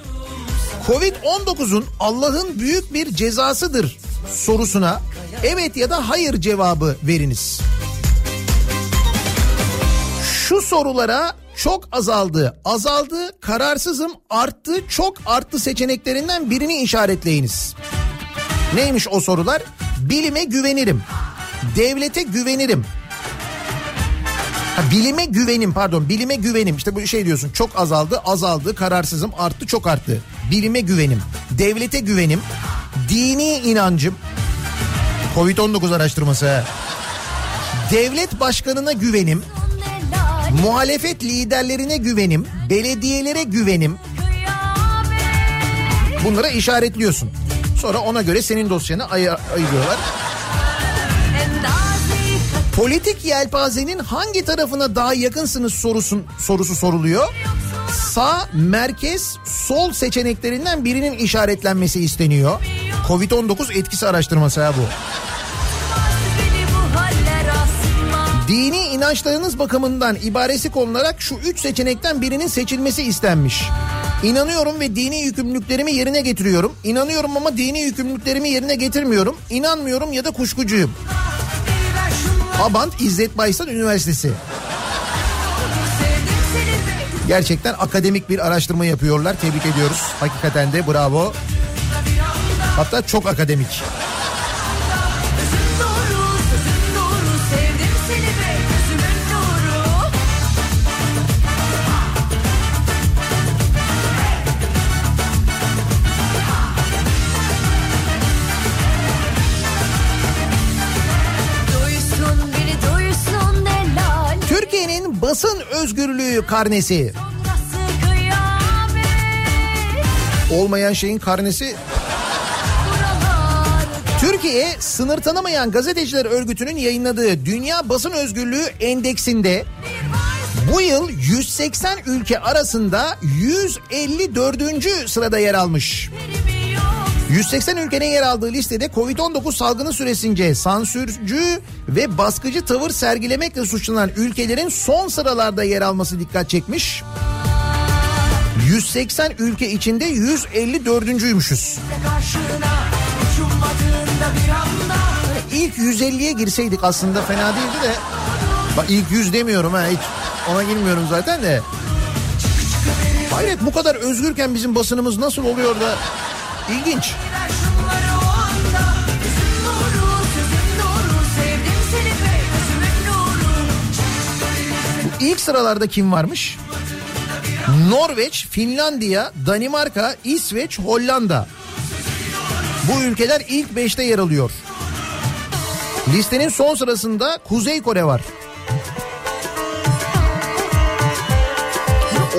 Covid-19'un Allah'ın büyük bir cezasıdır sorusuna evet ya da hayır cevabı veriniz. Şu sorulara çok azaldı, azaldı, kararsızım, arttı, çok arttı seçeneklerinden birini işaretleyiniz. Neymiş o sorular? Bilime güvenirim. Devlete güvenirim. Ha, bilime güvenim pardon bilime güvenim işte bu şey diyorsun çok azaldı azaldı kararsızım arttı çok arttı bilime güvenim devlete güvenim dini inancım. Covid-19 araştırması. Devlet başkanına güvenim muhalefet liderlerine güvenim belediyelere güvenim. Bunlara işaretliyorsun. Sonra ona göre senin dosyanı ay- ayırıyorlar. Politik yelpazenin hangi tarafına daha yakınsınız sorusun, sorusu soruluyor. Sağ, merkez, sol seçeneklerinden birinin işaretlenmesi isteniyor. Covid-19 etkisi araştırması ha bu. Dini inançlarınız bakımından ibaresi konularak şu üç seçenekten birinin seçilmesi istenmiş. İnanıyorum ve dini yükümlülüklerimi yerine getiriyorum. İnanıyorum ama dini yükümlülüklerimi yerine getirmiyorum. İnanmıyorum ya da kuşkucuyum. Abant İzzet Baysal Üniversitesi. Gerçekten akademik bir araştırma yapıyorlar. Tebrik ediyoruz. Hakikaten de bravo. Hatta çok akademik. Basın özgürlüğü karnesi. Olmayan şeyin karnesi Türkiye sınır tanımayan gazeteciler örgütünün yayınladığı Dünya Basın Özgürlüğü Endeksinde bu yıl 180 ülke arasında 154. sırada yer almış. 180 ülkenin yer aldığı listede Covid-19 salgını süresince sansürcü ve baskıcı tavır sergilemekle suçlanan ülkelerin son sıralarda yer alması dikkat çekmiş. 180 ülke içinde 154.'üymüşüz. İlk 150'ye girseydik aslında fena değildi de. Bak ilk 100 demiyorum ha hiç ona girmiyorum zaten de. Hayret bu kadar özgürken bizim basınımız nasıl oluyor da ilginç. İlk sıralarda kim varmış? Norveç, Finlandiya, Danimarka, İsveç, Hollanda. Bu ülkeler ilk 5'te yer alıyor. Listenin son sırasında Kuzey Kore var.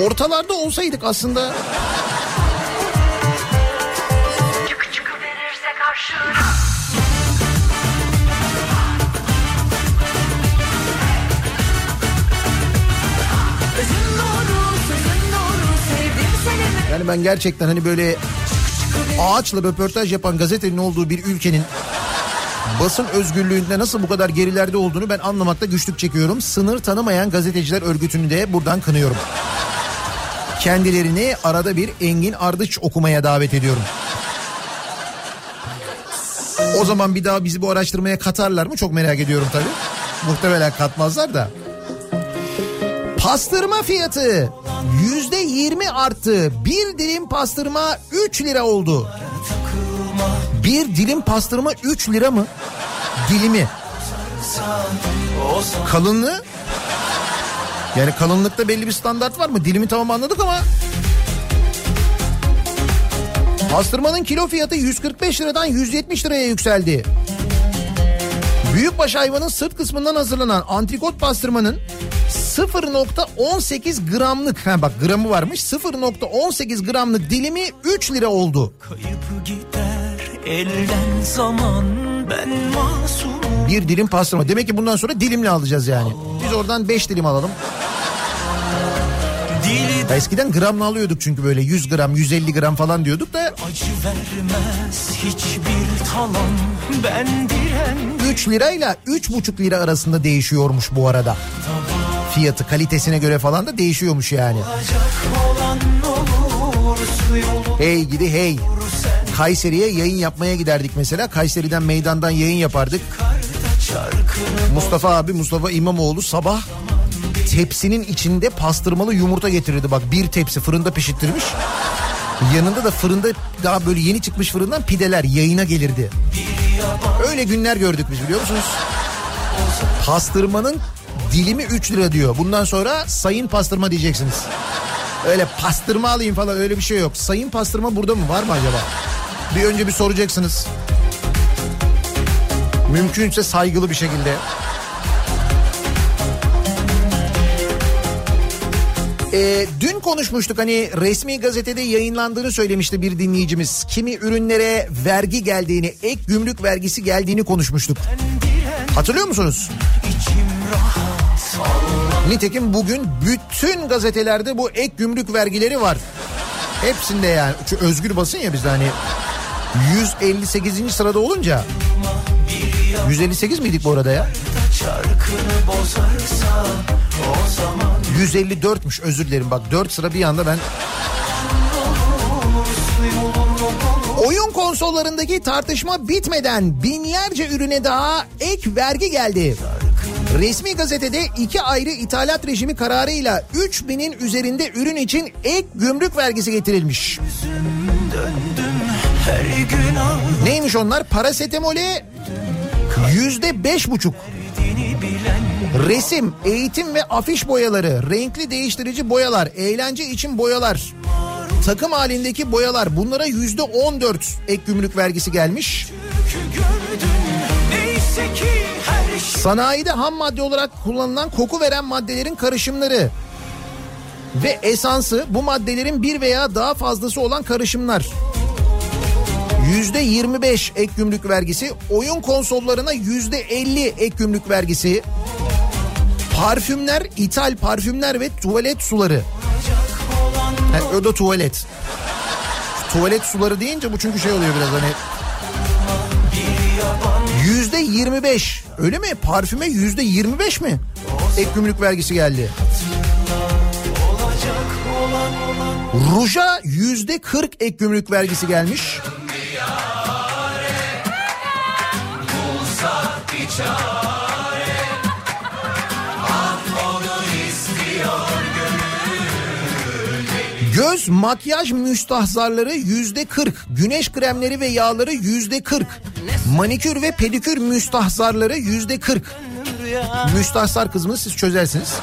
Ortalarda olsaydık aslında yani ben gerçekten hani böyle ağaçla röportaj yapan gazetenin olduğu bir ülkenin basın özgürlüğünde nasıl bu kadar gerilerde olduğunu ben anlamakta güçlük çekiyorum. Sınır tanımayan gazeteciler örgütünü de buradan kınıyorum. Kendilerini arada bir Engin Ardıç okumaya davet ediyorum. O zaman bir daha bizi bu araştırmaya katarlar mı çok merak ediyorum tabii. Muhtemelen katmazlar da. Pastırma fiyatı yüzde yirmi arttı. Bir dilim pastırma 3 lira oldu. Bir dilim pastırma 3 lira mı? Dilimi. Kalınlığı? Yani kalınlıkta belli bir standart var mı? Dilimi tamam anladık ama... Pastırmanın kilo fiyatı 145 liradan 170 liraya yükseldi. Büyükbaş hayvanın sırt kısmından hazırlanan antrikot pastırmanın 0.18 gramlık ha bak gramı varmış 0.18 gramlık dilimi 3 lira oldu. Kayıp gider elden zaman ben masumum Bir dilim pastırma. Demek ki bundan sonra dilimle alacağız yani. Biz oradan 5 dilim alalım. Ya eskiden gramla alıyorduk çünkü böyle 100 gram 150 gram falan diyorduk da Acı vermez hiçbir talan Ben diren 3 lirayla 3,5 lira arasında değişiyormuş bu arada. Fiyatı kalitesine göre falan da değişiyormuş yani. olur Hey gidi hey. Kayseri'ye yayın yapmaya giderdik mesela. Kayseri'den meydandan yayın yapardık. Mustafa abi Mustafa İmamoğlu sabah tepsinin içinde pastırmalı yumurta getirirdi. Bak bir tepsi fırında pişirttirmiş. Yanında da fırında daha böyle yeni çıkmış fırından pideler yayına gelirdi. Öyle günler gördük biz biliyor musunuz? Pastırmanın dilimi 3 lira diyor. Bundan sonra sayın pastırma diyeceksiniz. Öyle pastırma alayım falan öyle bir şey yok. Sayın pastırma burada mı var mı acaba? Bir önce bir soracaksınız. Mümkünse saygılı bir şekilde. Ee, dün konuşmuştuk hani resmi gazetede yayınlandığını söylemişti bir dinleyicimiz. Kimi ürünlere vergi geldiğini, ek gümrük vergisi geldiğini konuşmuştuk. Hatırlıyor musunuz? Nitekim bugün bütün gazetelerde bu ek gümrük vergileri var. Hepsinde yani. Çünkü özgür basın ya bizde hani 158. sırada olunca 158 miydik bu arada ya? çarkını bozarsa O zaman 154'müş özür dilerim bak 4 sıra bir anda ben Oyun konsollarındaki tartışma bitmeden binlerce ürüne daha ek vergi geldi. Resmi gazetede iki ayrı ithalat rejimi kararıyla 3000'in üzerinde ürün için ek gümrük vergisi getirilmiş. Neymiş onlar? Parasetamole yüzde beş buçuk. Resim, eğitim ve afiş boyaları, renkli değiştirici boyalar, eğlence için boyalar, takım halindeki boyalar bunlara yüzde on dört ek gümrük vergisi gelmiş. Sanayide ham madde olarak kullanılan koku veren maddelerin karışımları ve esansı bu maddelerin bir veya daha fazlası olan karışımlar. Yüzde 25 ek gümrük vergisi, oyun konsollarına yüzde 50 ek gümrük vergisi, parfümler, ithal parfümler ve tuvalet suları. Ha, o da tuvalet. Tuvalet suları deyince bu çünkü şey oluyor biraz hani Yüzde 25 öyle mi? Parfüme yüzde 25 mi? Ek gümrük vergisi geldi. Ruja yüzde 40 ek gümrük vergisi gelmiş. Göz makyaj müstahzarları yüzde 40. Güneş kremleri ve yağları yüzde 40. Manikür ve pedikür müstahzarları yüzde 40. Müstahzar kısmını siz çözersiniz.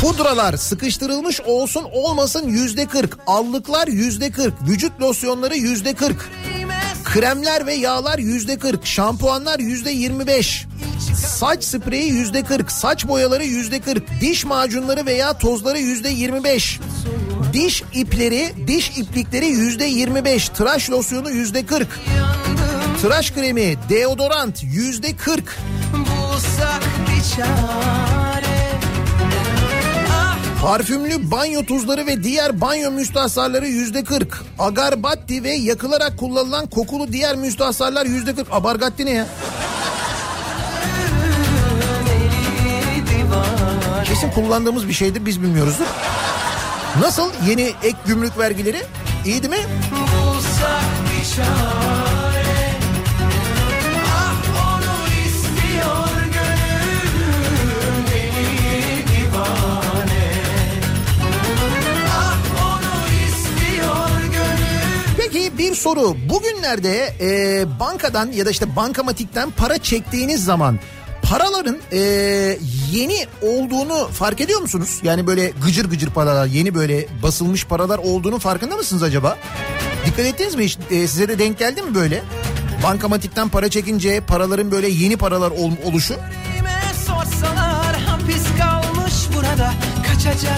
Pudralar sıkıştırılmış olsun olmasın yüzde 40. Allıklar yüzde 40. Vücut losyonları yüzde 40. Kremler ve yağlar yüzde 40. Şampuanlar yüzde 25. Saç spreyi yüzde 40. Saç boyaları yüzde 40. Diş macunları veya tozları yüzde 25. Diş ipleri, diş iplikleri yüzde 25. Tıraş losyonu yüzde 40. Tıraş kremi, deodorant yüzde 40. bulsak bir çare Parfümlü banyo tuzları ve diğer banyo müstahsarları yüzde 40. Agarbatti ve yakılarak kullanılan kokulu diğer müstahsarlar yüzde 40. Abargatti ne ya? Kesin kullandığımız bir şeydir biz bilmiyoruzdur. Nasıl yeni ek gümrük vergileri? İyi değil mi? bulsak bir çare Ah Ah Peki bir soru. Bugünlerde e, bankadan ya da işte bankamatikten para çektiğiniz zaman paraların e, yeni olduğunu fark ediyor musunuz? Yani böyle gıcır gıcır paralar, yeni böyle basılmış paralar olduğunu farkında mısınız acaba? Dikkat ettiniz mi hiç? E, size de denk geldi mi böyle? Bankamatikten para çekince paraların böyle yeni paralar ol- oluşu.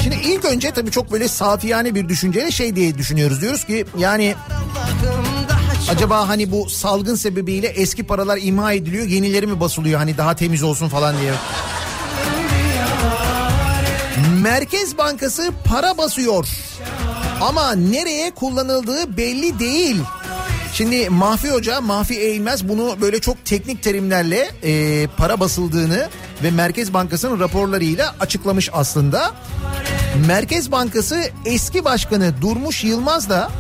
Şimdi ilk önce tabii çok böyle safiyane bir düşünceyle şey diye düşünüyoruz. Diyoruz ki yani Acaba hani bu salgın sebebiyle eski paralar imha ediliyor, yenileri mi basılıyor hani daha temiz olsun falan diye. Merkez Bankası para basıyor. Ama nereye kullanıldığı belli değil. Şimdi Mahfi Hoca, Mahfi Eğilmez bunu böyle çok teknik terimlerle e, para basıldığını ve Merkez Bankası'nın raporlarıyla açıklamış aslında. Merkez Bankası eski başkanı Durmuş Yılmaz da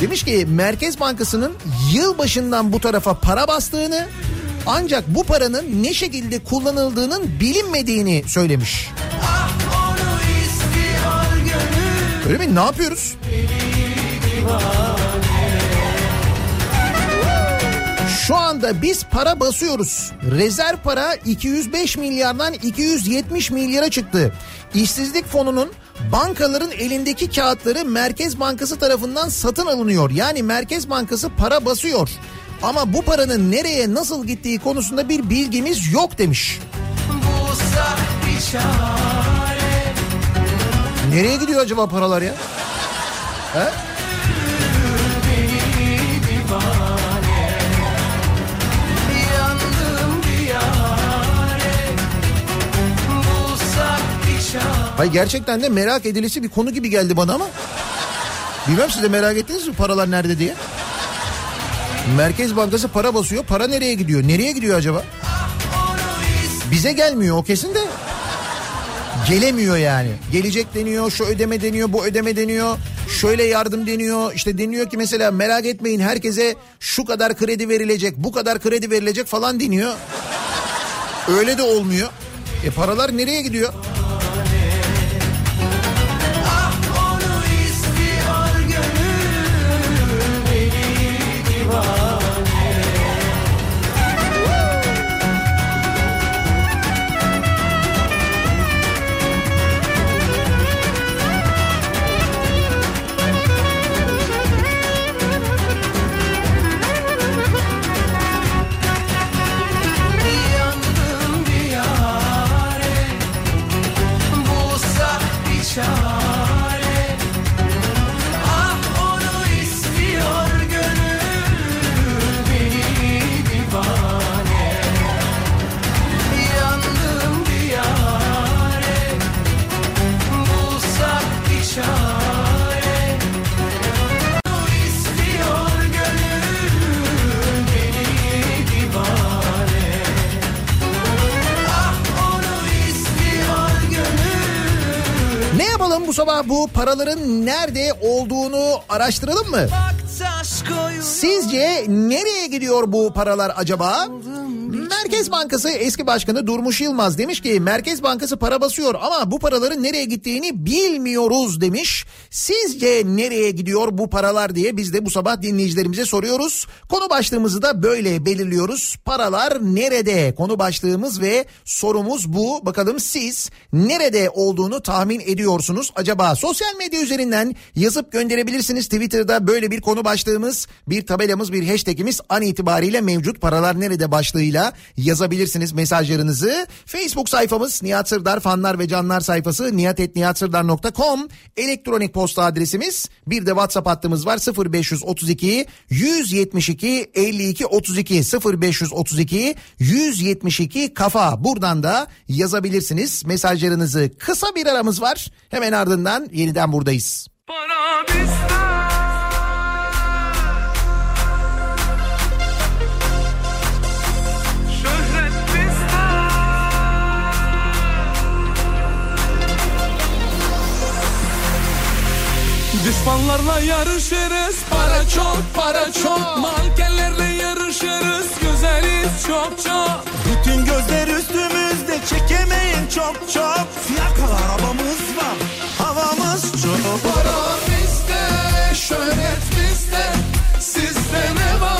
demiş ki Merkez Bankası'nın yıl başından bu tarafa para bastığını ancak bu paranın ne şekilde kullanıldığının bilinmediğini söylemiş. Öyle mi? Ne yapıyoruz? Şu anda biz para basıyoruz. Rezerv para 205 milyardan 270 milyara çıktı. İşsizlik fonunun bankaların elindeki kağıtları Merkez Bankası tarafından satın alınıyor. Yani Merkez Bankası para basıyor. Ama bu paranın nereye nasıl gittiği konusunda bir bilgimiz yok demiş. Nereye gidiyor acaba paralar ya? He? Hayır gerçekten de merak edilisi bir konu gibi geldi bana ama. Bilmem siz de merak ettiniz mi paralar nerede diye. Merkez Bankası para basıyor. Para nereye gidiyor? Nereye gidiyor acaba? Bize gelmiyor o kesin de. Gelemiyor yani. Gelecek deniyor, şu ödeme deniyor, bu ödeme deniyor. Şöyle yardım deniyor. İşte deniyor ki mesela merak etmeyin herkese şu kadar kredi verilecek, bu kadar kredi verilecek falan deniyor. Öyle de olmuyor. E paralar nereye gidiyor? Sabah bu paraların nerede olduğunu araştıralım mı? Sizce nereye gidiyor bu paralar acaba? Merkez Bankası eski başkanı Durmuş Yılmaz demiş ki Merkez Bankası para basıyor ama bu paraların nereye gittiğini bilmiyoruz demiş. Sizce nereye gidiyor bu paralar diye biz de bu sabah dinleyicilerimize soruyoruz. Konu başlığımızı da böyle belirliyoruz. Paralar nerede? Konu başlığımız ve sorumuz bu. Bakalım siz nerede olduğunu tahmin ediyorsunuz acaba? Sosyal medya üzerinden yazıp gönderebilirsiniz. Twitter'da böyle bir konu başlığımız, bir tabelamız, bir hashtagimiz an itibariyle mevcut. Paralar nerede başlığıyla yazabilirsiniz mesajlarınızı. Facebook sayfamız Nihat Sırdar fanlar ve canlar sayfası nihatetnihatsırdar.com elektronik posta adresimiz. Bir de WhatsApp hattımız var 0532 172 52 32 0532 172 kafa. Buradan da yazabilirsiniz mesajlarınızı. Kısa bir aramız var. Hemen ardından yeniden buradayız. Para bizde Düşmanlarla yarışırız. Para çok para çok. Mankenlerle yarışırız. Güzeliz çok çok. Bütün gözler üstümüzde. Çekemeyin çok çok. Fiyakalı arabamız var Havamız çok. Para bizde Şöhret bizde. Sizde ne var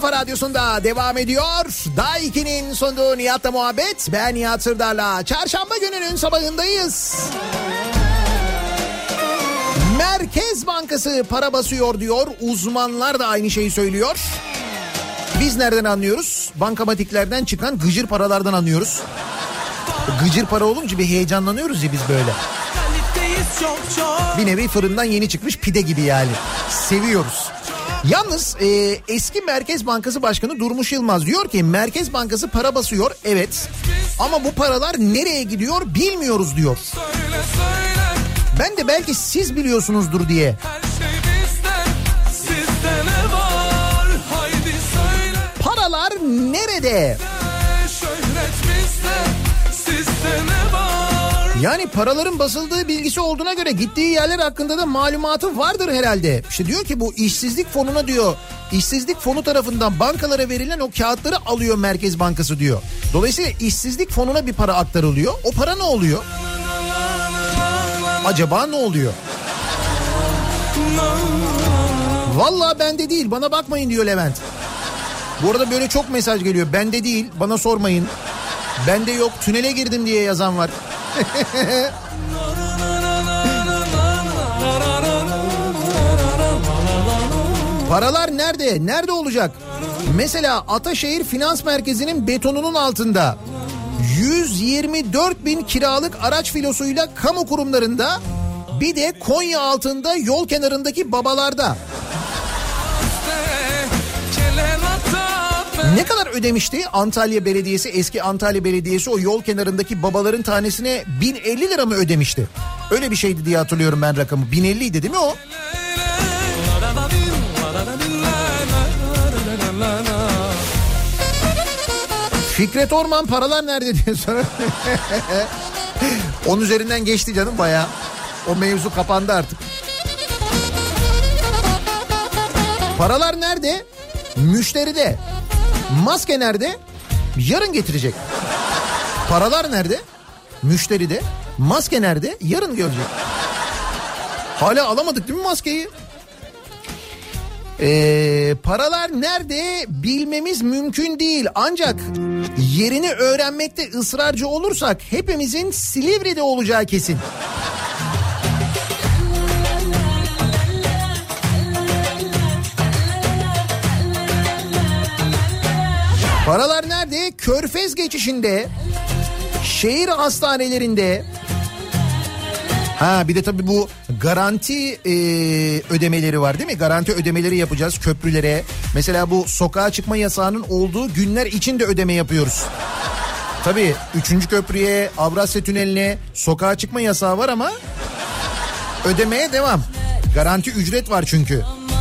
kafa radyosunda devam ediyor. Daiki'nin sunduğu Nihat'la muhabbet. Ben Nihat Sırdar'la. Çarşamba gününün sabahındayız. Merkez Bankası para basıyor diyor. Uzmanlar da aynı şeyi söylüyor. Biz nereden anlıyoruz? Bankamatiklerden çıkan gıcır paralardan anlıyoruz. Gıcır para olunca bir heyecanlanıyoruz ya biz böyle. Bir nevi fırından yeni çıkmış pide gibi yani. Seviyoruz. Yalnız e, eski Merkez Bankası Başkanı Durmuş Yılmaz diyor ki Merkez Bankası para basıyor evet. Ama bu paralar nereye gidiyor bilmiyoruz diyor. Ben de belki siz biliyorsunuzdur diye. Her şey Yani paraların basıldığı bilgisi olduğuna göre gittiği yerler hakkında da malumatı vardır herhalde. İşte diyor ki bu işsizlik fonuna diyor işsizlik fonu tarafından bankalara verilen o kağıtları alıyor Merkez Bankası diyor. Dolayısıyla işsizlik fonuna bir para aktarılıyor. O para ne oluyor? Acaba ne oluyor? Vallahi bende değil bana bakmayın diyor Levent. Bu arada böyle çok mesaj geliyor. Bende değil bana sormayın. Bende yok tünele girdim diye yazan var. Paralar nerede? Nerede olacak? Mesela Ataşehir Finans Merkezi'nin betonunun altında 124 bin kiralık araç filosuyla kamu kurumlarında bir de Konya altında yol kenarındaki babalarda. Ne kadar ödemişti Antalya Belediyesi eski Antalya Belediyesi o yol kenarındaki babaların tanesine 1050 lira mı ödemişti? Öyle bir şeydi diye hatırlıyorum ben rakamı. 1050 idi değil mi o? Fikret Orman paralar nerede diye sorar. Onun üzerinden geçti canım baya. O mevzu kapandı artık. Paralar nerede? Müşteride. Maske nerede? Yarın getirecek. Paralar nerede? Müşteride. Maske nerede? Yarın görecek. Hala alamadık değil mi maskeyi? Ee, paralar nerede bilmemiz mümkün değil. Ancak yerini öğrenmekte ısrarcı olursak hepimizin Silivri'de olacağı kesin. Paralar nerede? Körfez geçişinde, şehir hastanelerinde. Ha bir de tabii bu garanti e, ödemeleri var değil mi? Garanti ödemeleri yapacağız köprülere. Mesela bu sokağa çıkma yasağının olduğu günler için de ödeme yapıyoruz. Tabii 3. köprüye, Avrasya Tüneli'ne sokağa çıkma yasağı var ama ödemeye devam. Garanti ücret var çünkü. Olmadan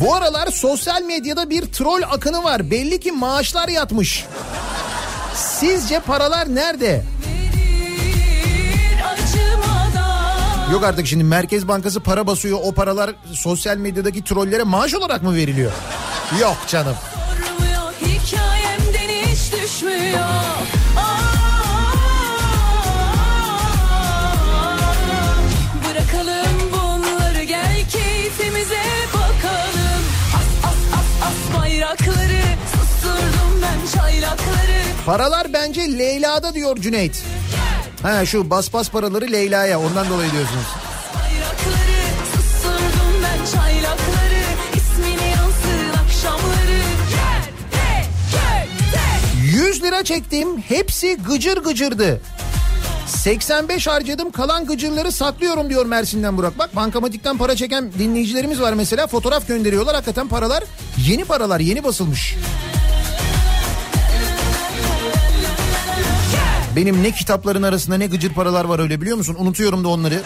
Bu aralar sosyal medyada bir troll akını var. Belli ki maaşlar yatmış. Sizce paralar nerede? Yok artık şimdi Merkez Bankası para basıyor. O paralar sosyal medyadaki trollere maaş olarak mı veriliyor? Yok canım. Sormuyor, hikayemden hiç düşmüyor Paralar bence Leyla'da diyor Cüneyt. Ha şu bas bas paraları Leyla'ya ondan dolayı diyorsunuz. 100 lira çektim hepsi gıcır gıcırdı. 85 harcadım kalan gıcırları saklıyorum diyor Mersin'den Burak. Bak bankamatikten para çeken dinleyicilerimiz var mesela fotoğraf gönderiyorlar. Hakikaten paralar yeni paralar yeni basılmış. Benim ne kitapların arasında ne gıcır paralar var öyle biliyor musun? Unutuyorum da onları.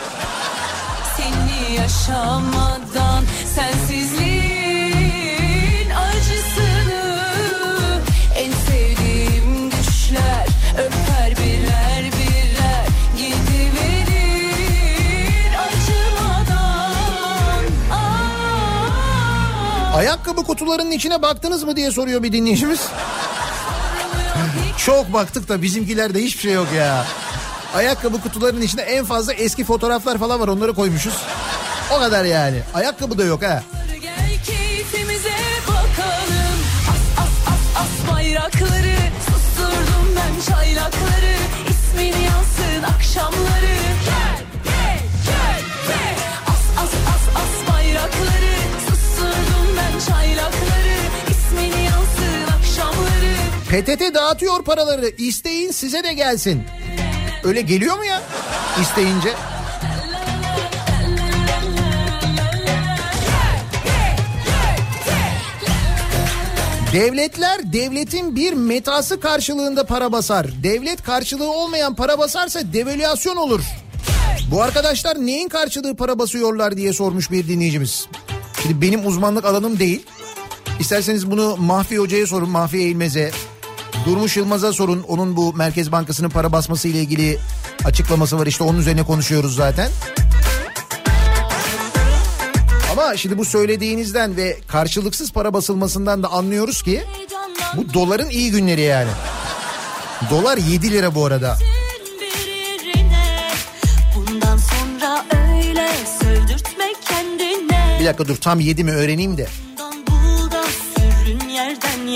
Seni yaşamadan sensizliğin acısını En sevdiğim düşler öper birer birer Gidiverir acımadan Aa, Ayakkabı kutularının içine baktınız mı diye soruyor bir dinleyicimiz. Çok baktık da bizimkilerde hiçbir şey yok ya. Ayakkabı kutularının içinde en fazla eski fotoğraflar falan var onları koymuşuz. O kadar yani. Ayakkabı da yok ha. Çaylakları İsmini yansın akşamları gel PTT dağıtıyor paraları. İsteyin size de gelsin. Öyle geliyor mu ya? İsteyince. Devletler devletin bir metası karşılığında para basar. Devlet karşılığı olmayan para basarsa devalüasyon olur. Bu arkadaşlar neyin karşılığı para basıyorlar diye sormuş bir dinleyicimiz. Şimdi benim uzmanlık alanım değil. İsterseniz bunu Mahfi Hoca'ya sorun, Mahfi Eğilmez'e. Durmuş Yılmaz'a sorun. Onun bu Merkez Bankası'nın para basması ile ilgili açıklaması var. İşte onun üzerine konuşuyoruz zaten. Ama şimdi bu söylediğinizden ve karşılıksız para basılmasından da anlıyoruz ki bu doların iyi günleri yani. Dolar 7 lira bu arada. Bir dakika dur tam 7 mi öğreneyim de. Sürün yerden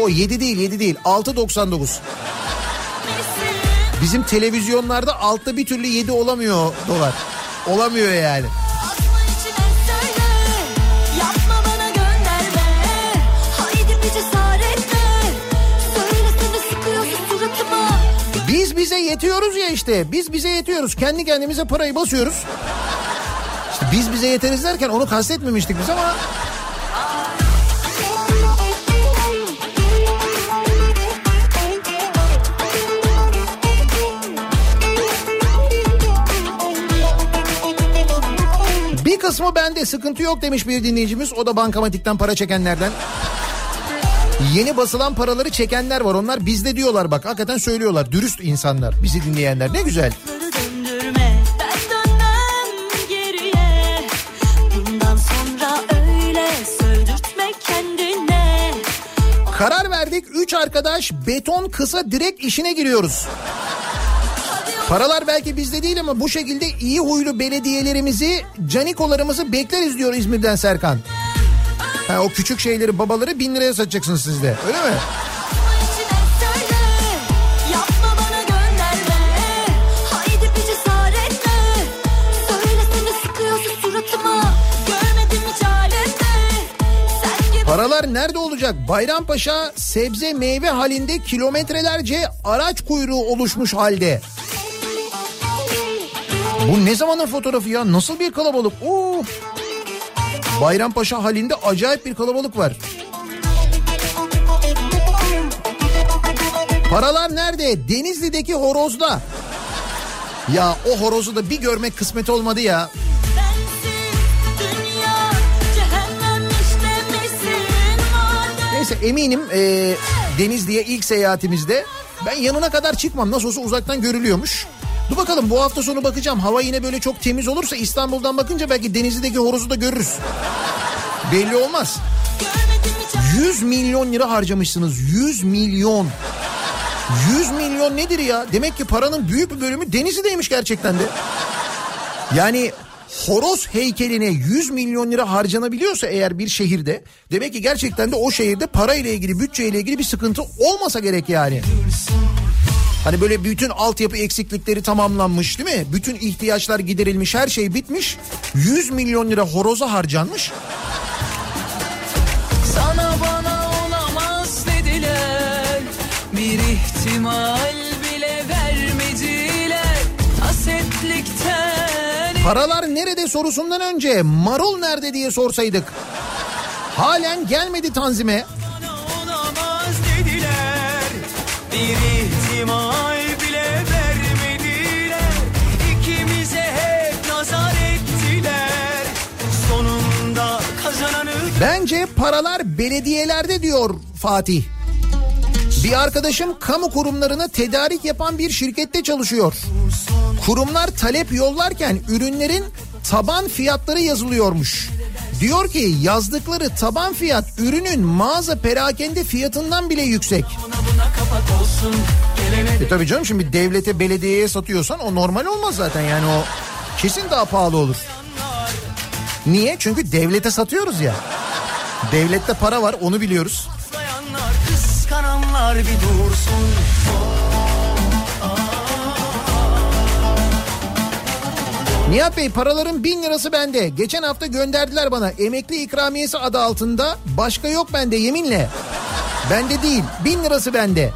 O 7 değil 7 değil 6.99. Bizim televizyonlarda altta bir türlü 7 olamıyor dolar. Olamıyor yani. Biz bize yetiyoruz ya işte. Biz bize yetiyoruz. Kendi kendimize parayı basıyoruz. İşte biz bize yeteriz derken onu kastetmemiştik biz ama kısmı bende sıkıntı yok demiş bir dinleyicimiz. O da bankamatikten para çekenlerden. Yeni basılan paraları çekenler var. Onlar bizde diyorlar bak. Hakikaten söylüyorlar. Dürüst insanlar. Bizi dinleyenler. Ne güzel. Döndürme Karar verdik. Üç arkadaş beton kısa direkt işine giriyoruz. Paralar belki bizde değil ama bu şekilde iyi huylu belediyelerimizi, canikolarımızı bekleriz diyor İzmir'den Serkan. Ha, o küçük şeyleri babaları bin liraya satacaksınız siz de öyle mi? Paralar nerede olacak? Bayrampaşa sebze meyve halinde kilometrelerce araç kuyruğu oluşmuş halde. Bu ne zamanın fotoğrafı ya? Nasıl bir kalabalık? Oo. Bayrampaşa halinde acayip bir kalabalık var. Paralar nerede? Denizli'deki horozda. Ya o horozu da bir görmek kısmet olmadı ya. Neyse eminim e, Denizli'ye ilk seyahatimizde ben yanına kadar çıkmam. Nasıl olsa uzaktan görülüyormuş. Dur bakalım bu hafta sonu bakacağım. Hava yine böyle çok temiz olursa İstanbul'dan bakınca belki Denizli'deki horozu da görürüz. Belli olmaz. Görmedim hiç 100 milyon lira harcamışsınız. 100 milyon. 100 milyon nedir ya? Demek ki paranın büyük bir bölümü Denizli'deymiş gerçekten de. Yani horoz heykeline 100 milyon lira harcanabiliyorsa eğer bir şehirde demek ki gerçekten de o şehirde para ile ilgili bütçe ile ilgili bir sıkıntı olmasa gerek yani. Hani böyle bütün altyapı eksiklikleri tamamlanmış değil mi? Bütün ihtiyaçlar giderilmiş her şey bitmiş. 100 milyon lira horoza harcanmış. Sana bana olamaz dediler Bir ihtimal bile vermediler Hasetlikten Paralar nerede sorusundan önce marul nerede diye sorsaydık. Halen gelmedi tanzime. Bana olamaz dediler Bir Bence paralar belediyelerde diyor Fatih. Bir arkadaşım kamu kurumlarına tedarik yapan bir şirkette çalışıyor. Kurumlar talep yollarken ürünlerin taban fiyatları yazılıyormuş. Diyor ki yazdıkları taban fiyat ürünün mağaza perakende fiyatından bile yüksek. E tabii canım şimdi devlete belediyeye satıyorsan o normal olmaz zaten yani o kesin daha pahalı olur. Niye? Çünkü devlete satıyoruz ya. Devlette para var onu biliyoruz. kıskananlar bir dursun Nihat Bey paraların bin lirası bende. Geçen hafta gönderdiler bana emekli ikramiyesi adı altında. Başka yok bende yeminle. Bende değil bin lirası bende.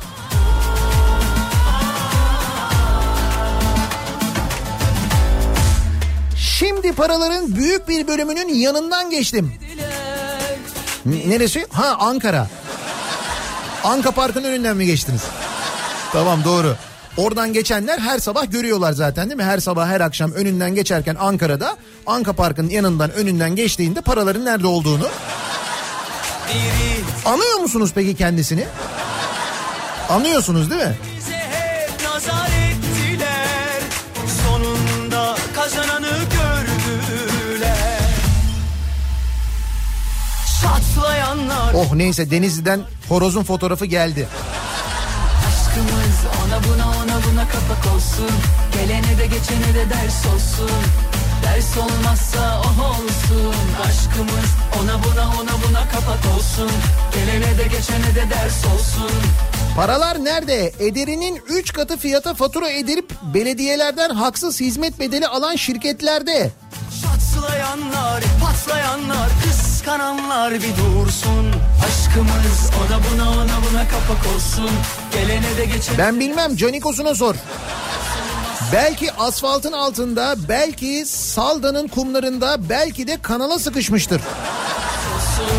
Şimdi paraların büyük bir bölümünün yanından geçtim. Neresi? Ha Ankara. Anka Park'ın önünden mi geçtiniz? Tamam doğru. Oradan geçenler her sabah görüyorlar zaten değil mi? Her sabah her akşam önünden geçerken Ankara'da Anka Park'ın yanından önünden geçtiğinde paraların nerede olduğunu. Anıyor musunuz peki kendisini? Anıyorsunuz değil mi? Oh neyse Denizli'den horozun fotoğrafı geldi. Aşkımız ona buna ona buna kapak olsun Gelene de geçene de ders olsun Ders olmazsa oh olsun Aşkımız ona buna ona buna kapak olsun Gelene de geçene de ders olsun Paralar nerede? Ederinin 3 katı fiyata fatura edilip belediyelerden haksız hizmet bedeli alan şirketlerde. Çatlayanlar, patlayanlar, kıskananlar bir dursun. Aşkımız ona buna ona buna kapak olsun. Gelene de geçene Ben bilmem Canikos'una sor. Belki asfaltın altında, belki Salda'nın kumlarında, belki de kanala sıkışmıştır. olsun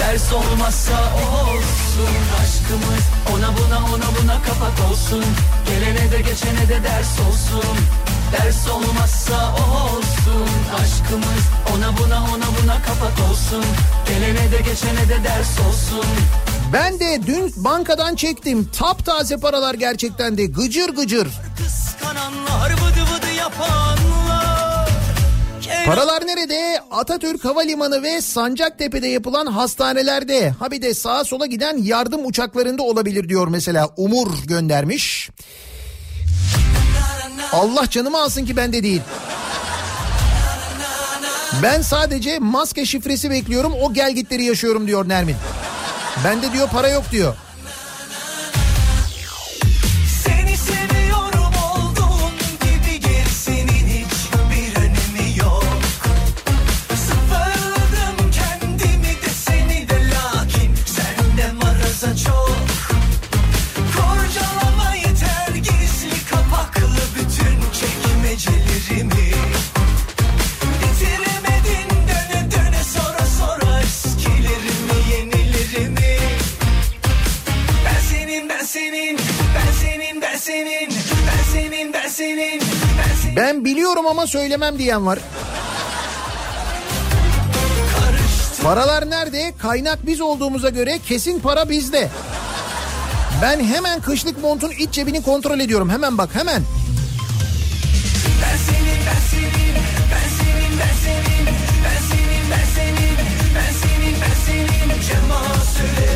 Ders olmazsa o olsun. Aşkımız ona buna ona buna kapak olsun. Gelene de geçene de ders olsun Ders olmazsa o olsun Aşkımız ona buna ona buna kapak olsun Gelene de geçene de ders olsun Ben de dün bankadan çektim. Taptaze paralar gerçekten de gıcır gıcır. Kıskananlar vıdı vıdı yapanlar Paralar nerede? Atatürk Havalimanı ve Sancaktepe'de yapılan hastanelerde. Ha bir de sağa sola giden yardım uçaklarında olabilir diyor mesela Umur göndermiş. Allah canımı alsın ki bende değil. Ben sadece maske şifresi bekliyorum o gelgitleri yaşıyorum diyor Nermin. Bende diyor para yok diyor. Ben senin, ben senin. Ben biliyorum ama söylemem diyen var. Paralar nerede? Kaynak biz olduğumuza göre kesin para bizde. Ben hemen kışlık montun iç cebini kontrol ediyorum. Hemen bak hemen. Ben senin, ben senin, ben senin, ben senin, ben senin, ben senin, ben senin,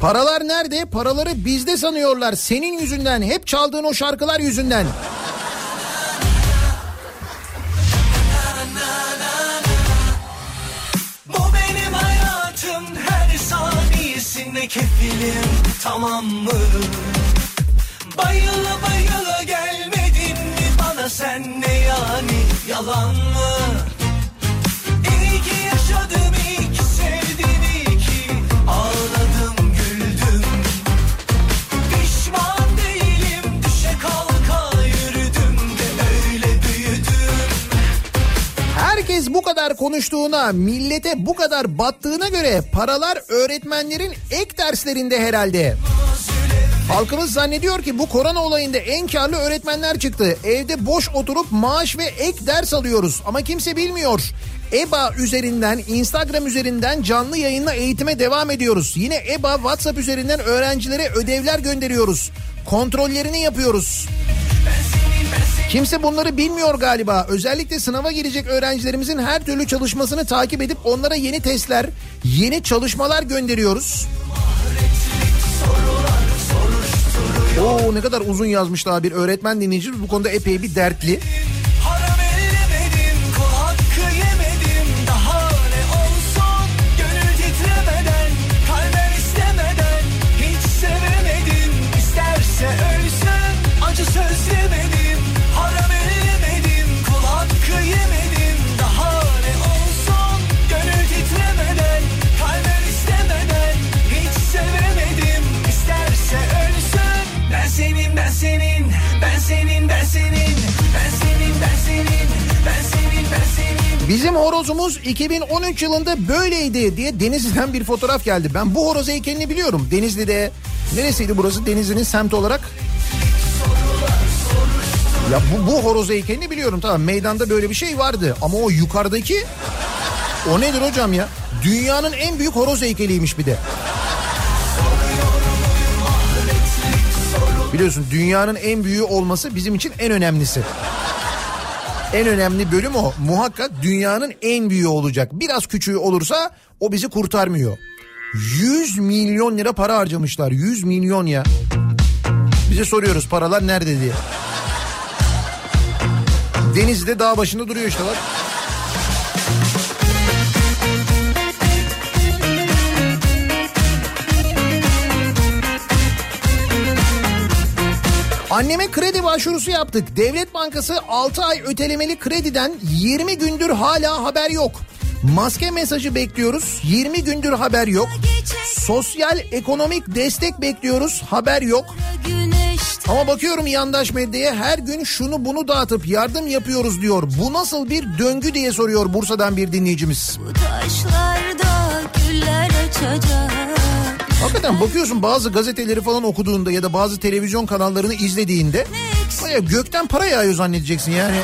Paralar nerede? Paraları bizde sanıyorlar. Senin yüzünden. Hep çaldığın o şarkılar yüzünden. Saniyesinde kefilim tamam mı? Bayıla bayıla gelmedin mi bana sen ne yani yalan mı? Konuştuğuna, millete bu kadar battığına göre paralar öğretmenlerin ek derslerinde herhalde. Halkımız zannediyor ki bu korona olayında en karlı öğretmenler çıktı. Evde boş oturup maaş ve ek ders alıyoruz ama kimse bilmiyor. EBA üzerinden, Instagram üzerinden canlı yayınla eğitime devam ediyoruz. Yine EBA WhatsApp üzerinden öğrencilere ödevler gönderiyoruz. Kontrollerini yapıyoruz. Kimse bunları bilmiyor galiba. Özellikle sınava girecek öğrencilerimizin her türlü çalışmasını takip edip onlara yeni testler, yeni çalışmalar gönderiyoruz. Oo ne kadar uzun yazmış daha bir öğretmen dinleyicimiz bu konuda epey bir dertli. Horozumuz 2013 yılında böyleydi diye Denizli'den bir fotoğraf geldi. Ben bu horoz heykelini biliyorum. Denizli'de neresiydi burası Denizli'nin semti olarak? Ya bu, bu horoz heykelini biliyorum tamam meydanda böyle bir şey vardı ama o yukarıdaki o nedir hocam ya? Dünyanın en büyük horoz heykeliymiş bir de. Biliyorsun dünyanın en büyüğü olması bizim için en önemlisi. En önemli bölüm o. Muhakkak dünyanın en büyüğü olacak. Biraz küçüğü olursa o bizi kurtarmıyor. 100 milyon lira para harcamışlar. 100 milyon ya. Bize soruyoruz paralar nerede diye. Denizli'de dağ başında duruyor işte bak. Anneme kredi başvurusu yaptık. Devlet Bankası 6 ay ötelemeli krediden 20 gündür hala haber yok. Maske mesajı bekliyoruz. 20 gündür haber yok. Sosyal ekonomik destek bekliyoruz. Haber yok. Ama bakıyorum yandaş medyaya her gün şunu bunu dağıtıp yardım yapıyoruz diyor. Bu nasıl bir döngü diye soruyor Bursa'dan bir dinleyicimiz. Taşlarda güller açacak. Hakikaten bakıyorsun bazı gazeteleri falan okuduğunda ya da bazı televizyon kanallarını izlediğinde baya gökten para yağıyor zannedeceksin yani.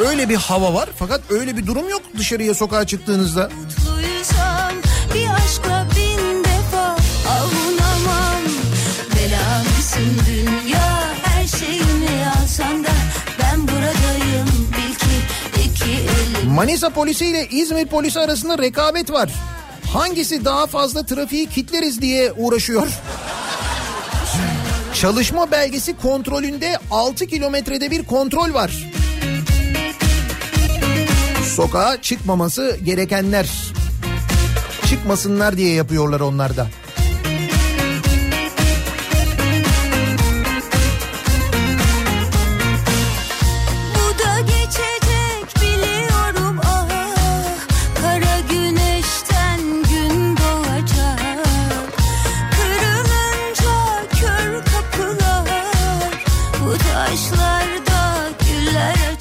Öyle bir hava var fakat öyle bir durum yok dışarıya sokağa çıktığınızda. Mutluysam bir aşkla bin defa avunamam. Belamsın dünya her şeyimi alsan da ben buradayım bil ki iki elim. Manisa polisi ile İzmir polisi arasında rekabet var. Hangisi daha fazla trafiği kitleriz diye uğraşıyor. Çalışma belgesi kontrolünde 6 kilometrede bir kontrol var. Sokağa çıkmaması gerekenler çıkmasınlar diye yapıyorlar onlar da.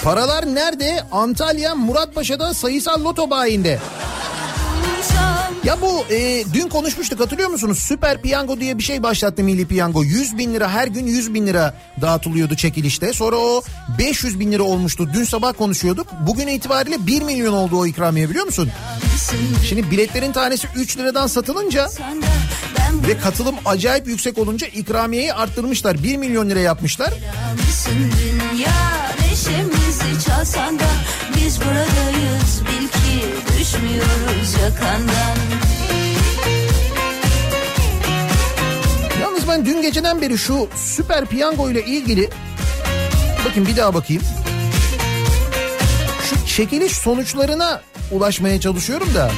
Paralar nerede? Antalya Muratpaşa'da sayısal loto bayinde. Ya bu e, dün konuşmuştuk hatırlıyor musunuz? Süper Piyango diye bir şey başlattı Milli Piyango. 100 bin lira her gün 100 bin lira dağıtılıyordu çekilişte. Sonra o 500 bin lira olmuştu. Dün sabah konuşuyorduk. Bugün itibariyle 1 milyon oldu o ikramiye biliyor musun? Şimdi biletlerin tanesi 3 liradan satılınca ve katılım acayip yüksek olunca ikramiyeyi arttırmışlar. 1 milyon lira yapmışlar. Dünya çalsan da Biz buradayız bil ki düşmüyoruz yakandan Yalnız ben dün geceden beri şu Süper Piyango ile ilgili bakın bir daha bakayım. Şu çekiliş sonuçlarına ulaşmaya çalışıyorum da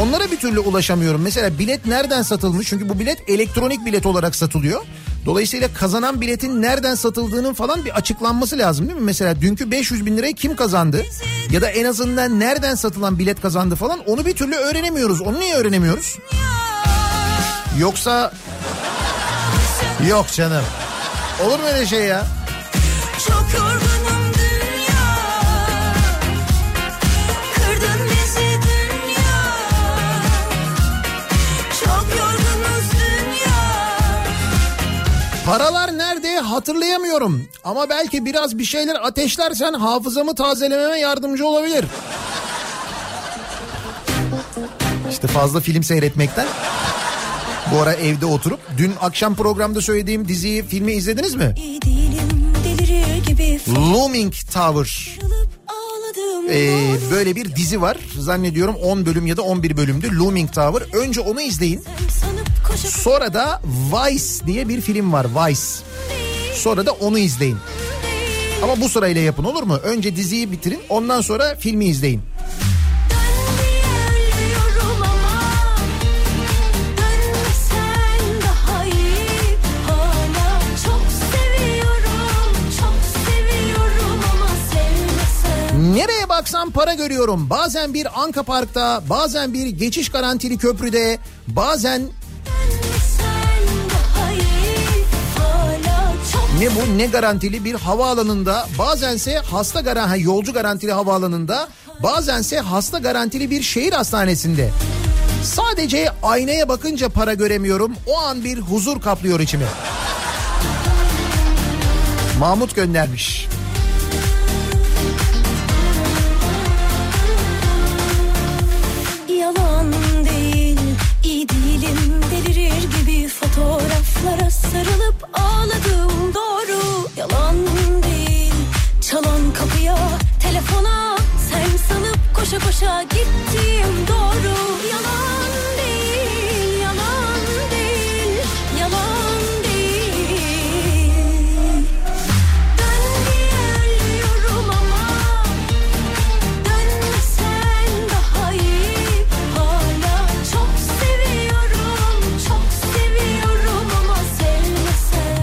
onlara bir türlü ulaşamıyorum. Mesela bilet nereden satılmış? Çünkü bu bilet elektronik bilet olarak satılıyor. Dolayısıyla kazanan biletin nereden satıldığının falan bir açıklanması lazım değil mi? Mesela dünkü 500 bin lirayı kim kazandı? Ya da en azından nereden satılan bilet kazandı falan onu bir türlü öğrenemiyoruz. Onu niye öğrenemiyoruz? Yoksa... Yok canım. Olur mu öyle şey ya? Çok yorgunum Paralar nerede hatırlayamıyorum. Ama belki biraz bir şeyler ateşlersen hafızamı tazelememe yardımcı olabilir. İşte fazla film seyretmekten. Bu ara evde oturup dün akşam programda söylediğim diziyi, filmi izlediniz mi? Looming Tower. Ee, böyle bir dizi var. Zannediyorum 10 bölüm ya da 11 bölümdü. Looming Tower. Önce onu izleyin. Sonra da Vice diye bir film var. Vice. Sonra da onu izleyin. Ama bu sırayla yapın olur mu? Önce diziyi bitirin ondan sonra filmi izleyin. Nereye baksam para görüyorum. Bazen bir Anka Park'ta, bazen bir geçiş garantili köprüde, bazen ne bu ne garantili bir havaalanında, bazense hasta garan, ha, yolcu garantili havaalanında, bazense hasta garantili bir şehir hastanesinde. Sadece aynaya bakınca para göremiyorum. O an bir huzur kaplıyor içimi. Mahmut göndermiş. Fotoğraflara sarılıp ağladım doğru. Yalan değil, çalan kapıya, telefona. Sen sanıp koşa koşa gittim doğru. Yalan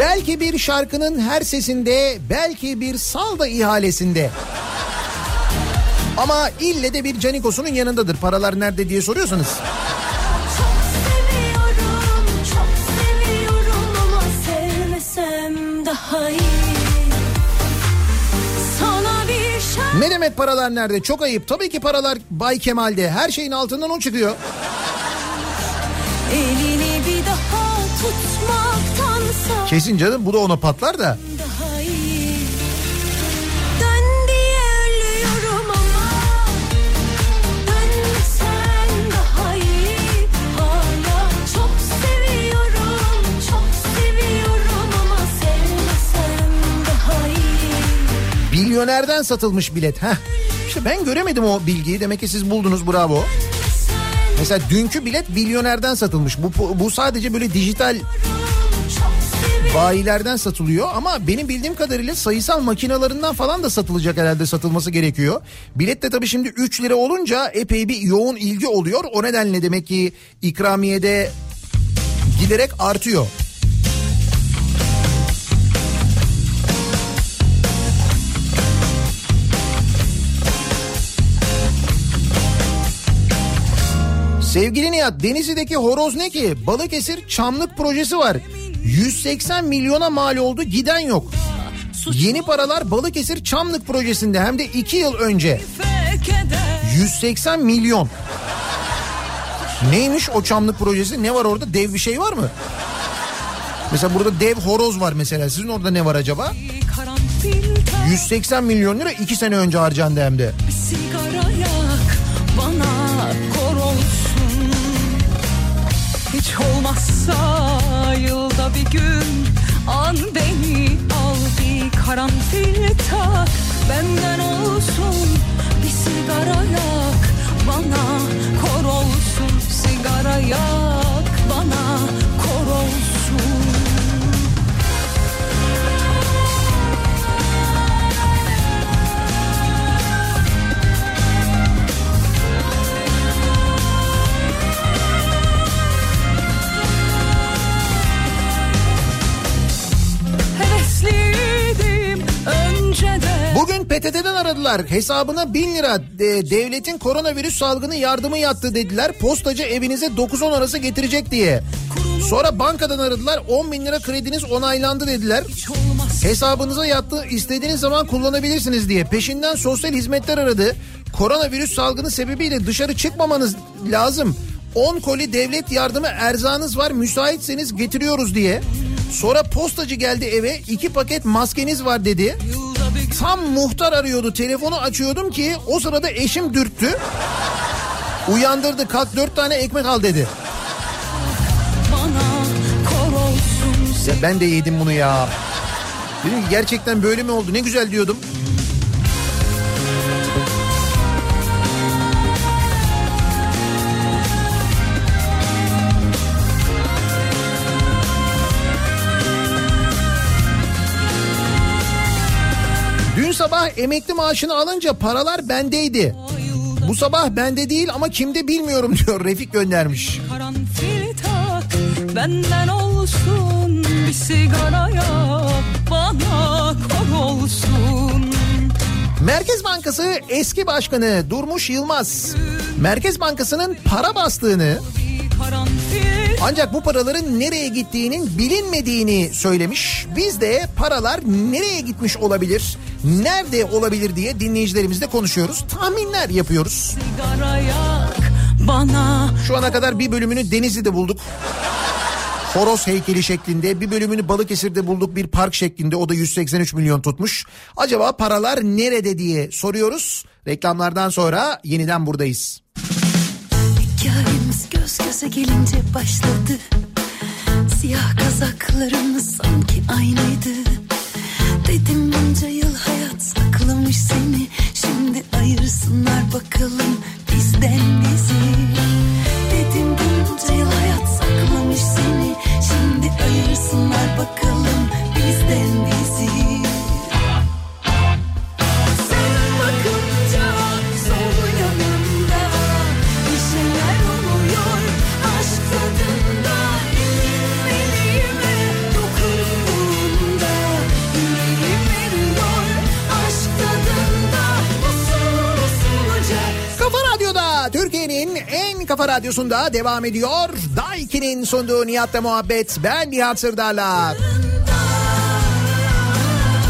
Belki bir şarkının her sesinde, belki bir salda ihalesinde. Ama ille de bir Canikos'unun yanındadır. Paralar nerede diye soruyorsanız. Ne demek paralar nerede? Çok ayıp. Tabii ki paralar Bay Kemal'de. Her şeyin altından o çıkıyor. Elini Kesin canım bu da ona patlar da. Milyonerden satılmış bilet. Heh. İşte ben göremedim o bilgiyi. Demek ki siz buldunuz bravo. Mesela dünkü bilet milyonerden satılmış. Bu, bu sadece böyle dijital bayilerden satılıyor ama benim bildiğim kadarıyla sayısal makinalarından falan da satılacak herhalde satılması gerekiyor. Bilet de tabii şimdi 3 lira olunca epey bir yoğun ilgi oluyor. O nedenle demek ki ikramiyede giderek artıyor. Sevgili Nihat Denizli'deki horoz ne ki? Balıkesir Çamlık projesi var. 180 milyona mal oldu giden yok. Yeni paralar Balıkesir Çamlık projesinde hem de 2 yıl önce. 180 milyon. Neymiş o Çamlık projesi? Ne var orada? Dev bir şey var mı? Mesela burada dev horoz var mesela. Sizin orada ne var acaba? 180 milyon lira 2 sene önce harcandı hem de. Bir sigara Hiç olmazsa yılda bir gün an beni al bir karanfil tak. Benden olsun bir sigara yak bana kor olsun Aradılar. Hesabına 1000 lira e, devletin koronavirüs salgını yardımı yattı dediler. Postacı evinize 9-10 arası getirecek diye. Sonra bankadan aradılar 10 bin lira krediniz onaylandı dediler. Hesabınıza yattı istediğiniz zaman kullanabilirsiniz diye. Peşinden sosyal hizmetler aradı. Koronavirüs salgını sebebiyle dışarı çıkmamanız lazım. 10 koli devlet yardımı erzağınız var müsaitseniz getiriyoruz diye. Sonra postacı geldi eve iki paket maskeniz var dedi. Tam muhtar arıyordu telefonu açıyordum ki o sırada eşim dürttü. Uyandırdı kalk dört tane ekmek al dedi. Ya ben de yedim bunu ya. Dedim ki gerçekten böyle mi oldu ne güzel diyordum. Emekli maaşını alınca paralar bendeydi. Bu sabah bende değil ama kimde bilmiyorum diyor Refik göndermiş. karanfil tak Benden olsun bir sigara yak Bana kor olsun Merkez Bankası eski başkanı Durmuş Yılmaz Merkez Bankası'nın para bastığını Ancak bu paraların nereye gittiğinin bilinmediğini söylemiş. Biz de paralar nereye gitmiş olabilir, nerede olabilir diye dinleyicilerimizle konuşuyoruz. Tahminler yapıyoruz. Şu ana kadar bir bölümünü Denizli'de bulduk. Horoz heykeli şeklinde bir bölümünü Balıkesir'de bulduk bir park şeklinde o da 183 milyon tutmuş. Acaba paralar nerede diye soruyoruz. Reklamlardan sonra yeniden buradayız. Hikayemiz göz göze gelince başladı. Siyah kazaklarımız sanki aynıydı. Dedim bunca yıl hayat saklamış seni. Şimdi ayırsınlar bakalım bizden bizi. Dedim bunca yıl hayat saklamış seni. Şimdi ayırsınlar bakalım kafa radyosunda devam ediyor. Daiki'nin sunduğu Nihat'la muhabbet. Ben Nihat Sırdar'la.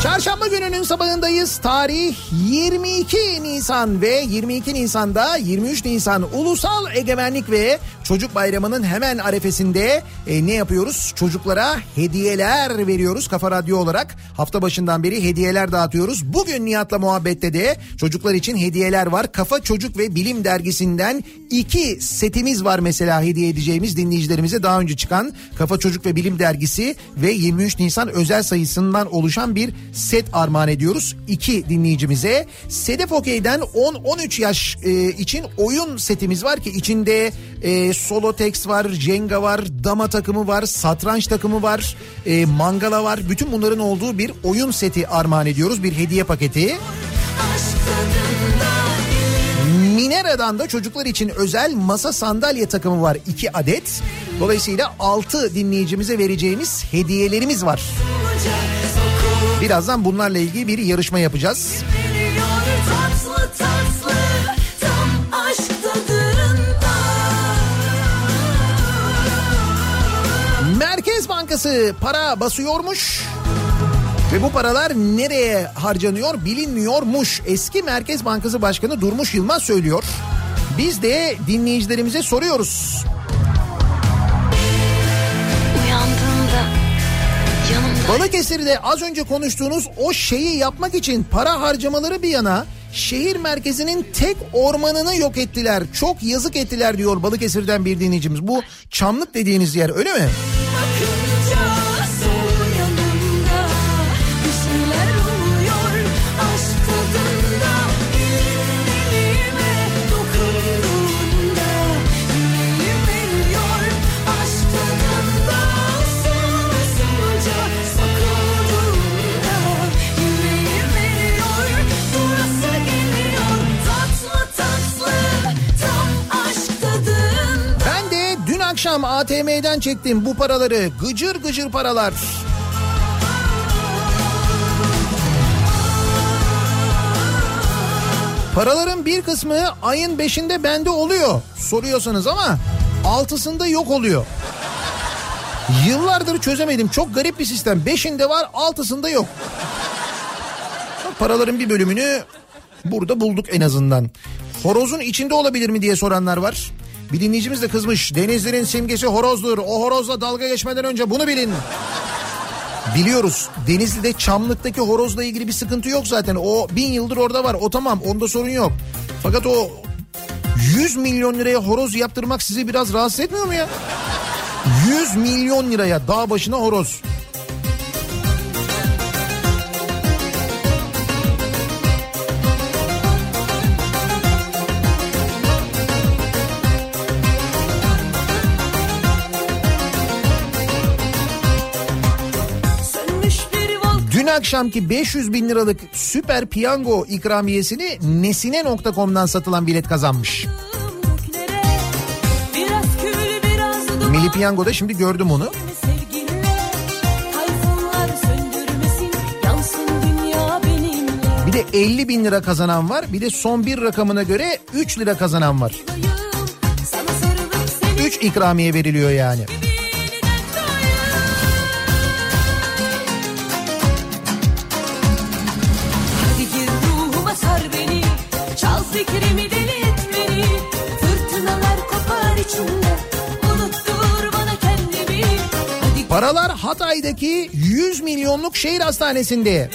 Çarşamba gününün sabahındayız. Tarih 22 Nisan ve 22 Nisan'da 23 Nisan Ulusal Egemenlik ve Çocuk Bayramı'nın hemen arefesinde e, ne yapıyoruz? Çocuklara hediyeler veriyoruz Kafa Radyo olarak. Hafta başından beri hediyeler dağıtıyoruz. Bugün Nihat'la muhabbette de çocuklar için hediyeler var. Kafa Çocuk ve Bilim dergisinden iki setimiz var mesela hediye edeceğimiz dinleyicilerimize daha önce çıkan Kafa Çocuk ve Bilim dergisi ve 23 Nisan özel sayısından oluşan bir set armağan ediyoruz. iki dinleyicimize. Sedef Okey'den 10-13 yaş e, için oyun setimiz var ki içinde e, solo text var, jenga var, dama takımı var, satranç takımı var, e, mangala var. Bütün bunların olduğu bir oyun seti armağan ediyoruz. Bir hediye paketi. Minera'dan da çocuklar için özel masa sandalye takımı var 2 adet. Dolayısıyla 6 dinleyicimize vereceğimiz hediyelerimiz var. Birazdan bunlarla ilgili bir yarışma yapacağız. tatlı tatlı Bankası para basıyormuş. Ve bu paralar nereye harcanıyor bilinmiyormuş. Eski Merkez Bankası Başkanı Durmuş Yılmaz söylüyor. Biz de dinleyicilerimize soruyoruz. Balıkesir'de az önce konuştuğunuz o şeyi yapmak için para harcamaları bir yana şehir merkezinin tek ormanını yok ettiler. Çok yazık ettiler diyor Balıkesir'den bir dinleyicimiz. Bu Çamlık dediğiniz yer öyle mi? bakınca akşam ATM'den çektim bu paraları. Gıcır gıcır paralar. Paraların bir kısmı ayın beşinde bende oluyor soruyorsanız ama altısında yok oluyor. Yıllardır çözemedim. Çok garip bir sistem. Beşinde var altısında yok. Paraların bir bölümünü burada bulduk en azından. Horozun içinde olabilir mi diye soranlar var. Bir dinleyicimiz de kızmış. Denizlerin simgesi horozdur. O horozla dalga geçmeden önce bunu bilin. Biliyoruz. Denizli'de Çamlık'taki horozla ilgili bir sıkıntı yok zaten. O bin yıldır orada var. O tamam. Onda sorun yok. Fakat o 100 milyon liraya horoz yaptırmak sizi biraz rahatsız etmiyor mu ya? 100 milyon liraya dağ başına horoz. Dün akşamki 500 bin liralık süper piyango ikramiyesini nesine.com'dan satılan bilet kazanmış. Milli Piyango'da şimdi gördüm onu. Bir de 50 bin lira kazanan var. Bir de son bir rakamına göre 3 lira kazanan var. sana sarılıp seni 3 ikramiye veriliyor yani. Paralar Hatay'daki 100 milyonluk şehir hastanesinde.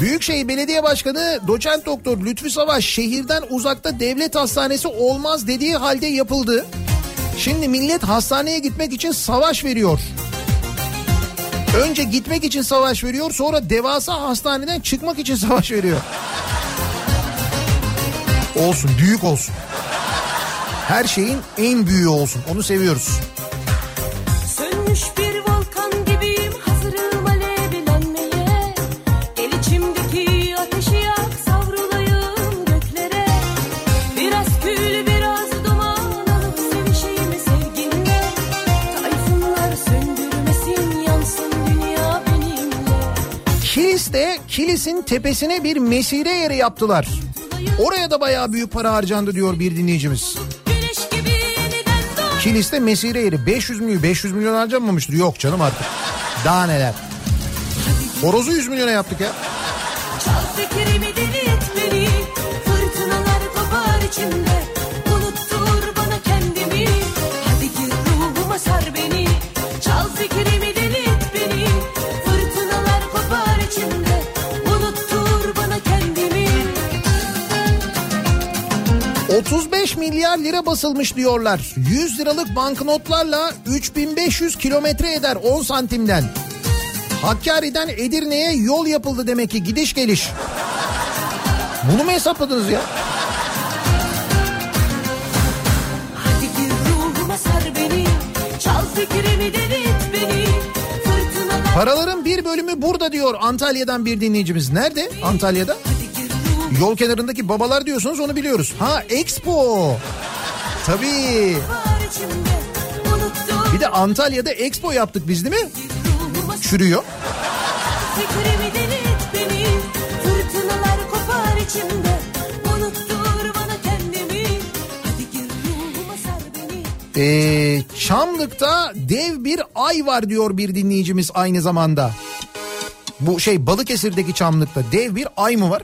Büyükşehir Belediye Başkanı Doçent Doktor Lütfü Savaş şehirden uzakta devlet hastanesi olmaz dediği halde yapıldı. Şimdi millet hastaneye gitmek için savaş veriyor. Önce gitmek için savaş veriyor sonra devasa hastaneden çıkmak için savaş veriyor. Olsun büyük olsun. Her şeyin en büyüğü olsun onu seviyoruz. Sönmüş bir volkan gibiyim hazırım alevlenmeye Gel içimdeki ateşi yak savrulayım göklere Biraz kül biraz duman alıp sevişeyim sevginle Tayfunlar söndürmesin yansın dünya benimle Kilis'te Kilis'in tepesine bir mesire yeri yaptılar. Oraya da bayağı büyük para harcandı diyor bir dinleyicimiz. Kilis'te mesire yeri 500 milyon 500 milyon harcanmamıştır. Yok canım artık. Daha neler. Horozu 100 milyona yaptık ya. Çal fikrimi deli et beni Fırtınalar kopar içimde kendimi Hadi gir ruhuma sar beni Çal fikrimi 35 milyar lira basılmış diyorlar. 100 liralık banknotlarla 3500 kilometre eder 10 santimden. Hakkari'den Edirne'ye yol yapıldı demek ki gidiş geliş. Bunu mu hesapladınız ya? Hadi gir ruhuma sar beni Çal fikrimi deli et beni Paraların bir bölümü burada diyor Antalya'dan bir dinleyicimiz. Nerede? Antalya'da? Yol kenarındaki babalar diyorsunuz onu biliyoruz. Ha Expo. Tabii. Bir de Antalya'da Expo yaptık biz değil mi? Çürüyor. Ee, Çamlık'ta dev bir ay var diyor bir dinleyicimiz aynı zamanda. Bu şey Balıkesir'deki Çamlık'ta dev bir ay mı var?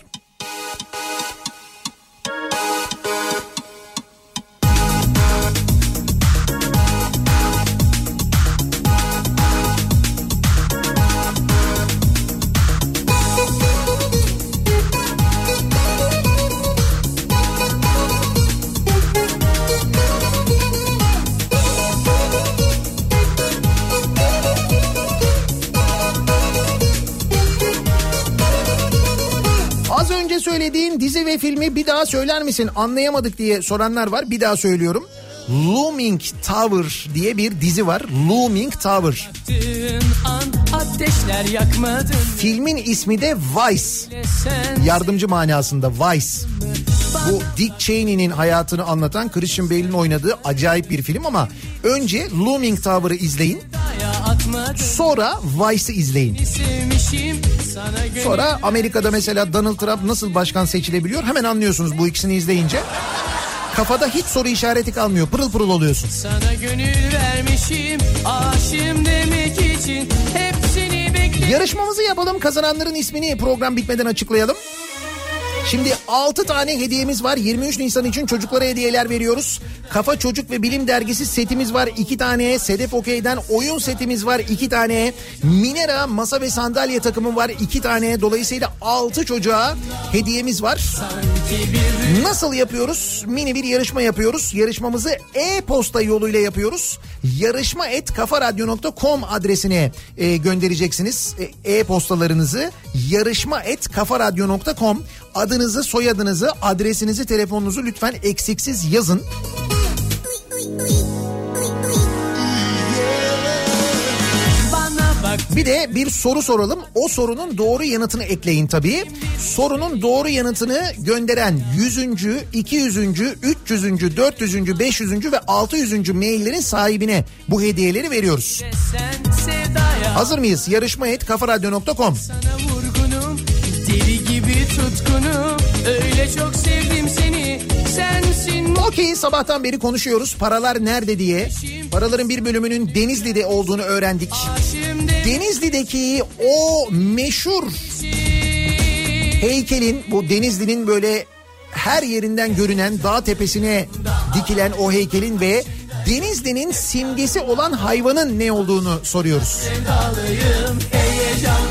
Ve filmi bir daha söyler misin? Anlayamadık diye soranlar var. Bir daha söylüyorum. Looming Tower diye bir dizi var. Looming Tower. An Filmin ismi de Vice. Yardımcı manasında Vice. Bu Dick Cheney'nin hayatını anlatan Christian Bale'in oynadığı acayip bir film ama önce Looming Tower'ı izleyin. Sonra Vice'ı izleyin. sevmişim Sonra Amerika'da mesela Donald Trump nasıl başkan seçilebiliyor hemen anlıyorsunuz bu ikisini izleyince. Kafada hiç soru işareti kalmıyor. Pırıl pırıl oluyorsun. sana gönül vermişim aşığım demek için hepsini bekle Yarışmamızı yapalım. Kazananların ismini program bitmeden açıklayalım. Şimdi 6 tane hediyemiz var. 23 Nisan için çocuklara hediyeler veriyoruz. Kafa Çocuk ve Bilim Dergisi setimiz var. 2 tane. Sedef Okey'den oyun setimiz var. 2 tane. Minera masa ve sandalye takımı var. 2 tane. Dolayısıyla 6 çocuğa hediyemiz var. Nasıl yapıyoruz? Mini bir yarışma yapıyoruz. Yarışmamızı e-posta yoluyla yapıyoruz. Yarışma et kafaradyo.com adresine e, göndereceksiniz e, e-postalarınızı. Yarışma et kafaradyo.com adınızı, soyadınızı, adresinizi, telefonunuzu lütfen eksiksiz yazın. Bir de bir soru soralım. O sorunun doğru yanıtını ekleyin tabii. Sorunun doğru yanıtını gönderen 100. 200. 300. 400. 500. ve 600. maillerin sahibine bu hediyeleri veriyoruz. Hazır mıyız? Yarışma et kafaradyo.com sana vurgunum deli gibi tutkunum öyle çok sevdim seni sensin ki sabahtan beri konuşuyoruz paralar nerede diye. Paraların bir bölümünün Denizli'de olduğunu öğrendik. Denizli'deki o meşhur heykelin bu Denizli'nin böyle her yerinden görünen dağ tepesine dikilen o heykelin ve Denizli'nin simgesi olan hayvanın ne olduğunu soruyoruz. Sevdalıyım, başında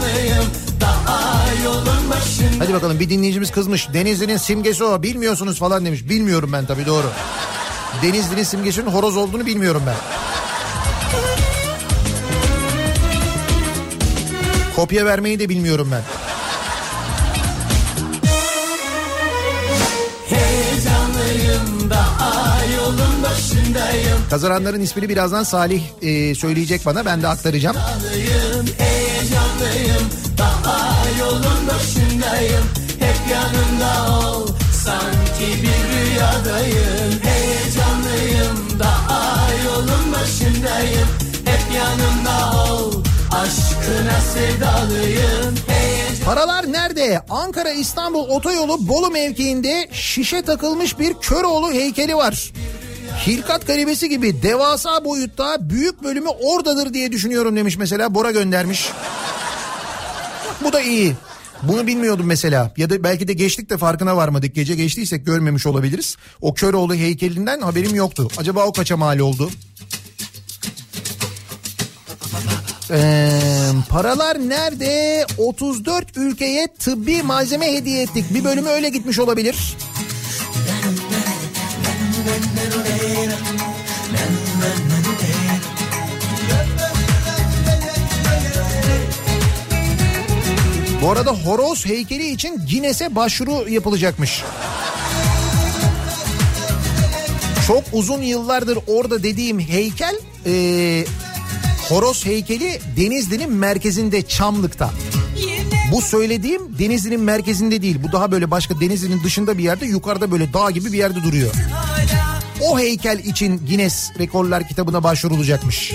Hadi bakalım bir dinleyicimiz kızmış. Denizli'nin simgesi o bilmiyorsunuz falan demiş. Bilmiyorum ben tabii doğru. Denizli'nin simgesinin horoz olduğunu bilmiyorum ben. Kopya vermeyi de bilmiyorum ben. Kazananların ismini birazdan Salih e, söyleyecek bana ben de aktaracağım. Heyecanlıyım, heyecanlıyım Daha Aşkına sevdalıyım Paralar nerede? Ankara İstanbul otoyolu Bolu mevkiinde şişe takılmış bir Köroğlu heykeli var. Hilkat garibesi gibi devasa boyutta büyük bölümü oradadır diye düşünüyorum demiş mesela Bora göndermiş. Bu da iyi. Bunu bilmiyordum mesela ya da belki de geçtik de farkına varmadık. Gece geçtiysek görmemiş olabiliriz. O Köroğlu heykelinden haberim yoktu. Acaba o kaça mal oldu? Ee, paralar nerede? 34 ülkeye tıbbi malzeme hediye ettik. Bir bölümü öyle gitmiş olabilir. Bu arada horoz heykeli için Guinness'e başvuru yapılacakmış. Çok uzun yıllardır orada dediğim heykel e, horoz heykeli Denizli'nin merkezinde Çamlık'ta. Bu söylediğim Denizli'nin merkezinde değil. Bu daha böyle başka Denizli'nin dışında bir yerde yukarıda böyle dağ gibi bir yerde duruyor. O heykel için Guinness Rekorlar kitabına başvurulacakmış.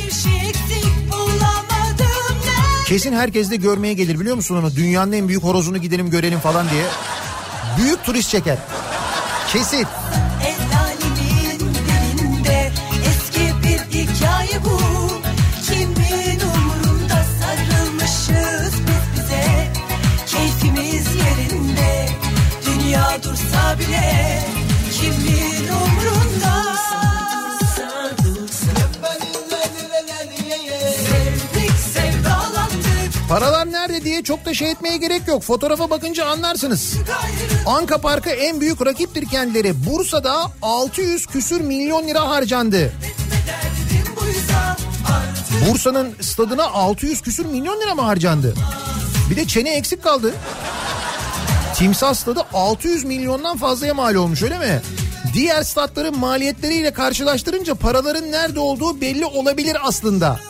Kesin herkes de görmeye gelir biliyor musun onu? Dünyanın en büyük horozunu gidelim görelim falan diye. Büyük turist çeker. Kesin. Paralar nerede diye çok da şey etmeye gerek yok. Fotoğrafa bakınca anlarsınız. Anka Park'a en büyük rakiptir kendileri. Bursa'da 600 küsür milyon lira harcandı. Bursa'nın stadına 600 küsür milyon lira mı harcandı? Bir de çene eksik kaldı. Timsah stadı 600 milyondan fazlaya mal olmuş öyle mi? Diğer statların maliyetleriyle karşılaştırınca paraların nerede olduğu belli olabilir aslında.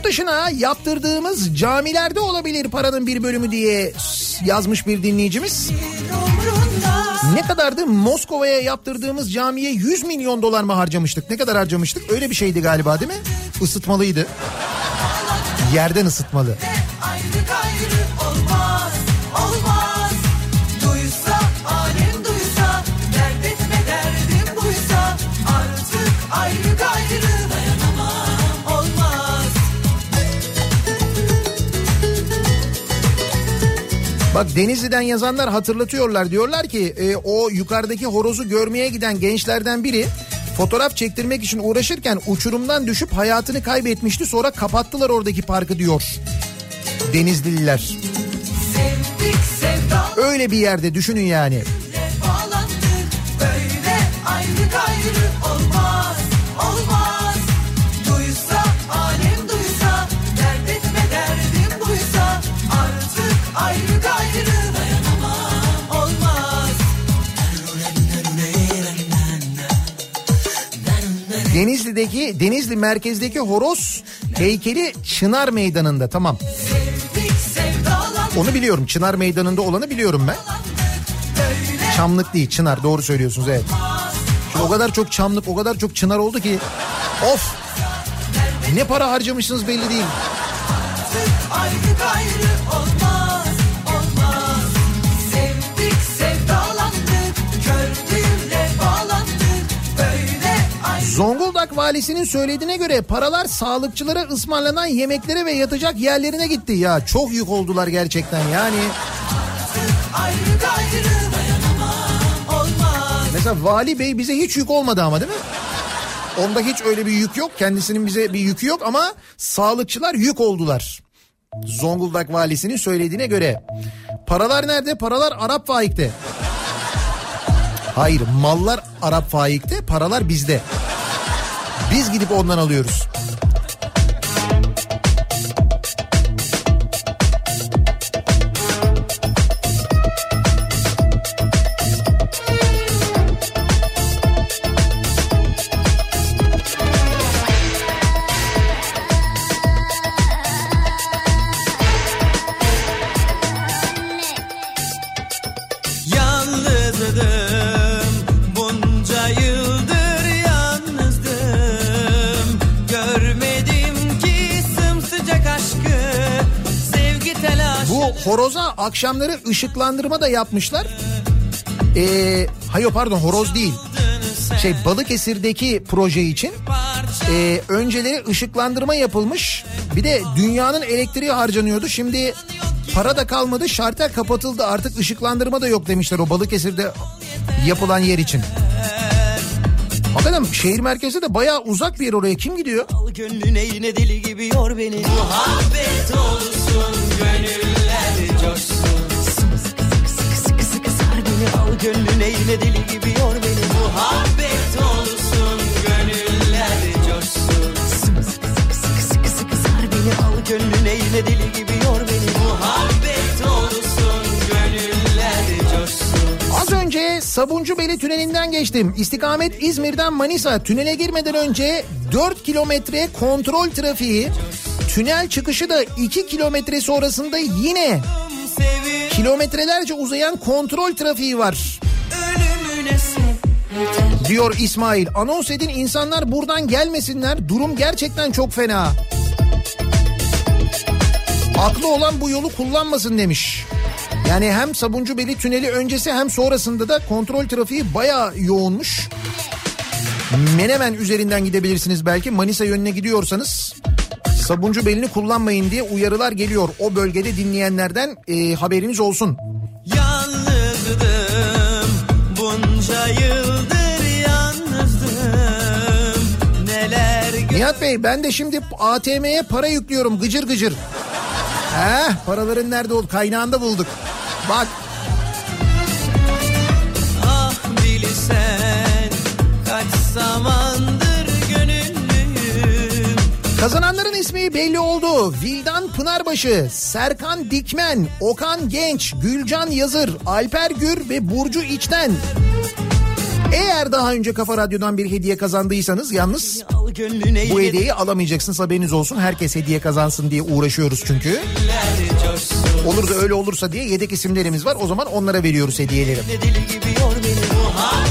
Yurt dışına yaptırdığımız camilerde olabilir paranın bir bölümü diye yazmış bir dinleyicimiz. Ne kadardı? Moskova'ya yaptırdığımız camiye 100 milyon dolar mı harcamıştık? Ne kadar harcamıştık? Öyle bir şeydi galiba değil mi? Isıtmalıydı. Yerden ısıtmalı. Bak Denizli'den yazanlar hatırlatıyorlar. Diyorlar ki e, o yukarıdaki horozu görmeye giden gençlerden biri fotoğraf çektirmek için uğraşırken uçurumdan düşüp hayatını kaybetmişti. Sonra kapattılar oradaki parkı diyor. Sevdalı Öyle bir yerde düşünün yani. Denizli'deki Denizli merkezdeki horoz heykeli Çınar Meydanı'nda tamam. Onu biliyorum Çınar Meydanı'nda olanı biliyorum ben. Çamlık değil Çınar doğru söylüyorsunuz evet. Şimdi o kadar çok çamlık o kadar çok çınar oldu ki of ne para harcamışsınız belli değil. Ayrı Zonguldak valisinin söylediğine göre paralar sağlıkçılara ısmarlanan yemeklere ve yatacak yerlerine gitti. Ya çok yük oldular gerçekten yani. Mesela vali bey bize hiç yük olmadı ama değil mi? Onda hiç öyle bir yük yok. Kendisinin bize bir yükü yok ama sağlıkçılar yük oldular. Zonguldak valisinin söylediğine göre. Paralar nerede? Paralar Arap faikte. Hayır mallar Arap faikte paralar bizde. Biz gidip ondan alıyoruz. Horoza akşamları ışıklandırma da yapmışlar. Ee, hayır pardon horoz değil. Şey Balıkesir'deki proje için e, önceleri ışıklandırma yapılmış. Bir de dünyanın elektriği harcanıyordu. Şimdi para da kalmadı şartel kapatıldı artık ışıklandırma da yok demişler o Balıkesir'de yapılan yer için. Hakikaten şehir merkezi de bayağı uzak bir yer oraya kim gidiyor? Al gönlüne yine deli gibi yor beni Muhabbet olsun Az önce Sabuncubeli tünelinden geçtim. İstikamet İzmir'den Manisa tünele girmeden önce 4 kilometre kontrol trafiği. Tünel çıkışı da 2 kilometre sonrasında yine kilometrelerce uzayan kontrol trafiği var. Diyor İsmail. Anons edin insanlar buradan gelmesinler. Durum gerçekten çok fena. Aklı olan bu yolu kullanmasın demiş. Yani hem Sabuncubeli tüneli öncesi hem sonrasında da kontrol trafiği bayağı yoğunmuş. Menemen üzerinden gidebilirsiniz belki. Manisa yönüne gidiyorsanız Sabuncubeli'ni kullanmayın diye uyarılar geliyor. O bölgede dinleyenlerden e, haberiniz olsun. Yalnızdım bunca yıldır yalnızdım Neler Nihat Bey ben de şimdi ATM'ye para yüklüyorum gıcır gıcır. Heh paraların nerede oldu kaynağında bulduk. Bak ah bilsen Kaç zamandır kazananların ismi belli oldu. Vildan Pınarbaşı, Serkan Dikmen, Okan Genç, Gülcan Yazır, Alper Gür ve Burcu İçten. Eğer daha önce Kafa Radyo'dan bir hediye kazandıysanız yalnız bu hediyeyi alamayacaksınız haberiniz olsun. Herkes hediye kazansın diye uğraşıyoruz çünkü. Olur da öyle olursa diye yedek isimlerimiz var. O zaman onlara veriyoruz hediyeleri. Deli gibi yor beni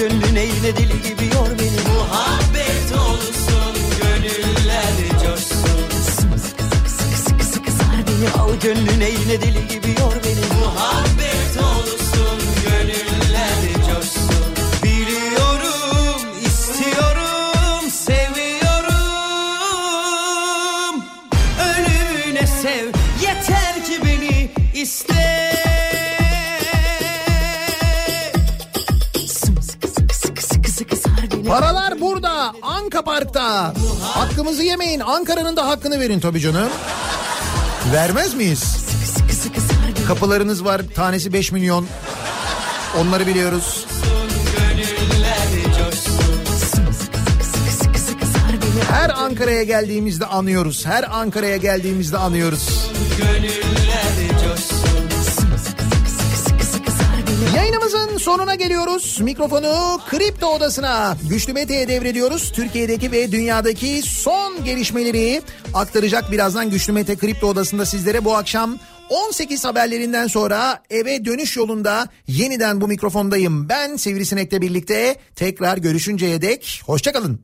gönlüne yine deli gibi yor beni Muhabbet olsun gönüller coşsun Sıkı sıkı sıkı sıkı sar beni al gönlüne yine deli gibi yor beni Muhabbet Anka Park'ta. Hakkımızı yemeyin Ankara'nın da hakkını verin tabii canım. Vermez miyiz? Kapılarınız var tanesi 5 milyon. Onları biliyoruz. Her Ankara'ya geldiğimizde anıyoruz. Her Ankara'ya geldiğimizde anıyoruz. gönüller sonuna geliyoruz. Mikrofonu Kripto Odası'na Güçlü Mete'ye devrediyoruz. Türkiye'deki ve dünyadaki son gelişmeleri aktaracak birazdan Güçlü Mete Kripto Odası'nda sizlere bu akşam 18 haberlerinden sonra eve dönüş yolunda yeniden bu mikrofondayım. Ben Sivrisinek'le birlikte tekrar görüşünceye dek hoşçakalın.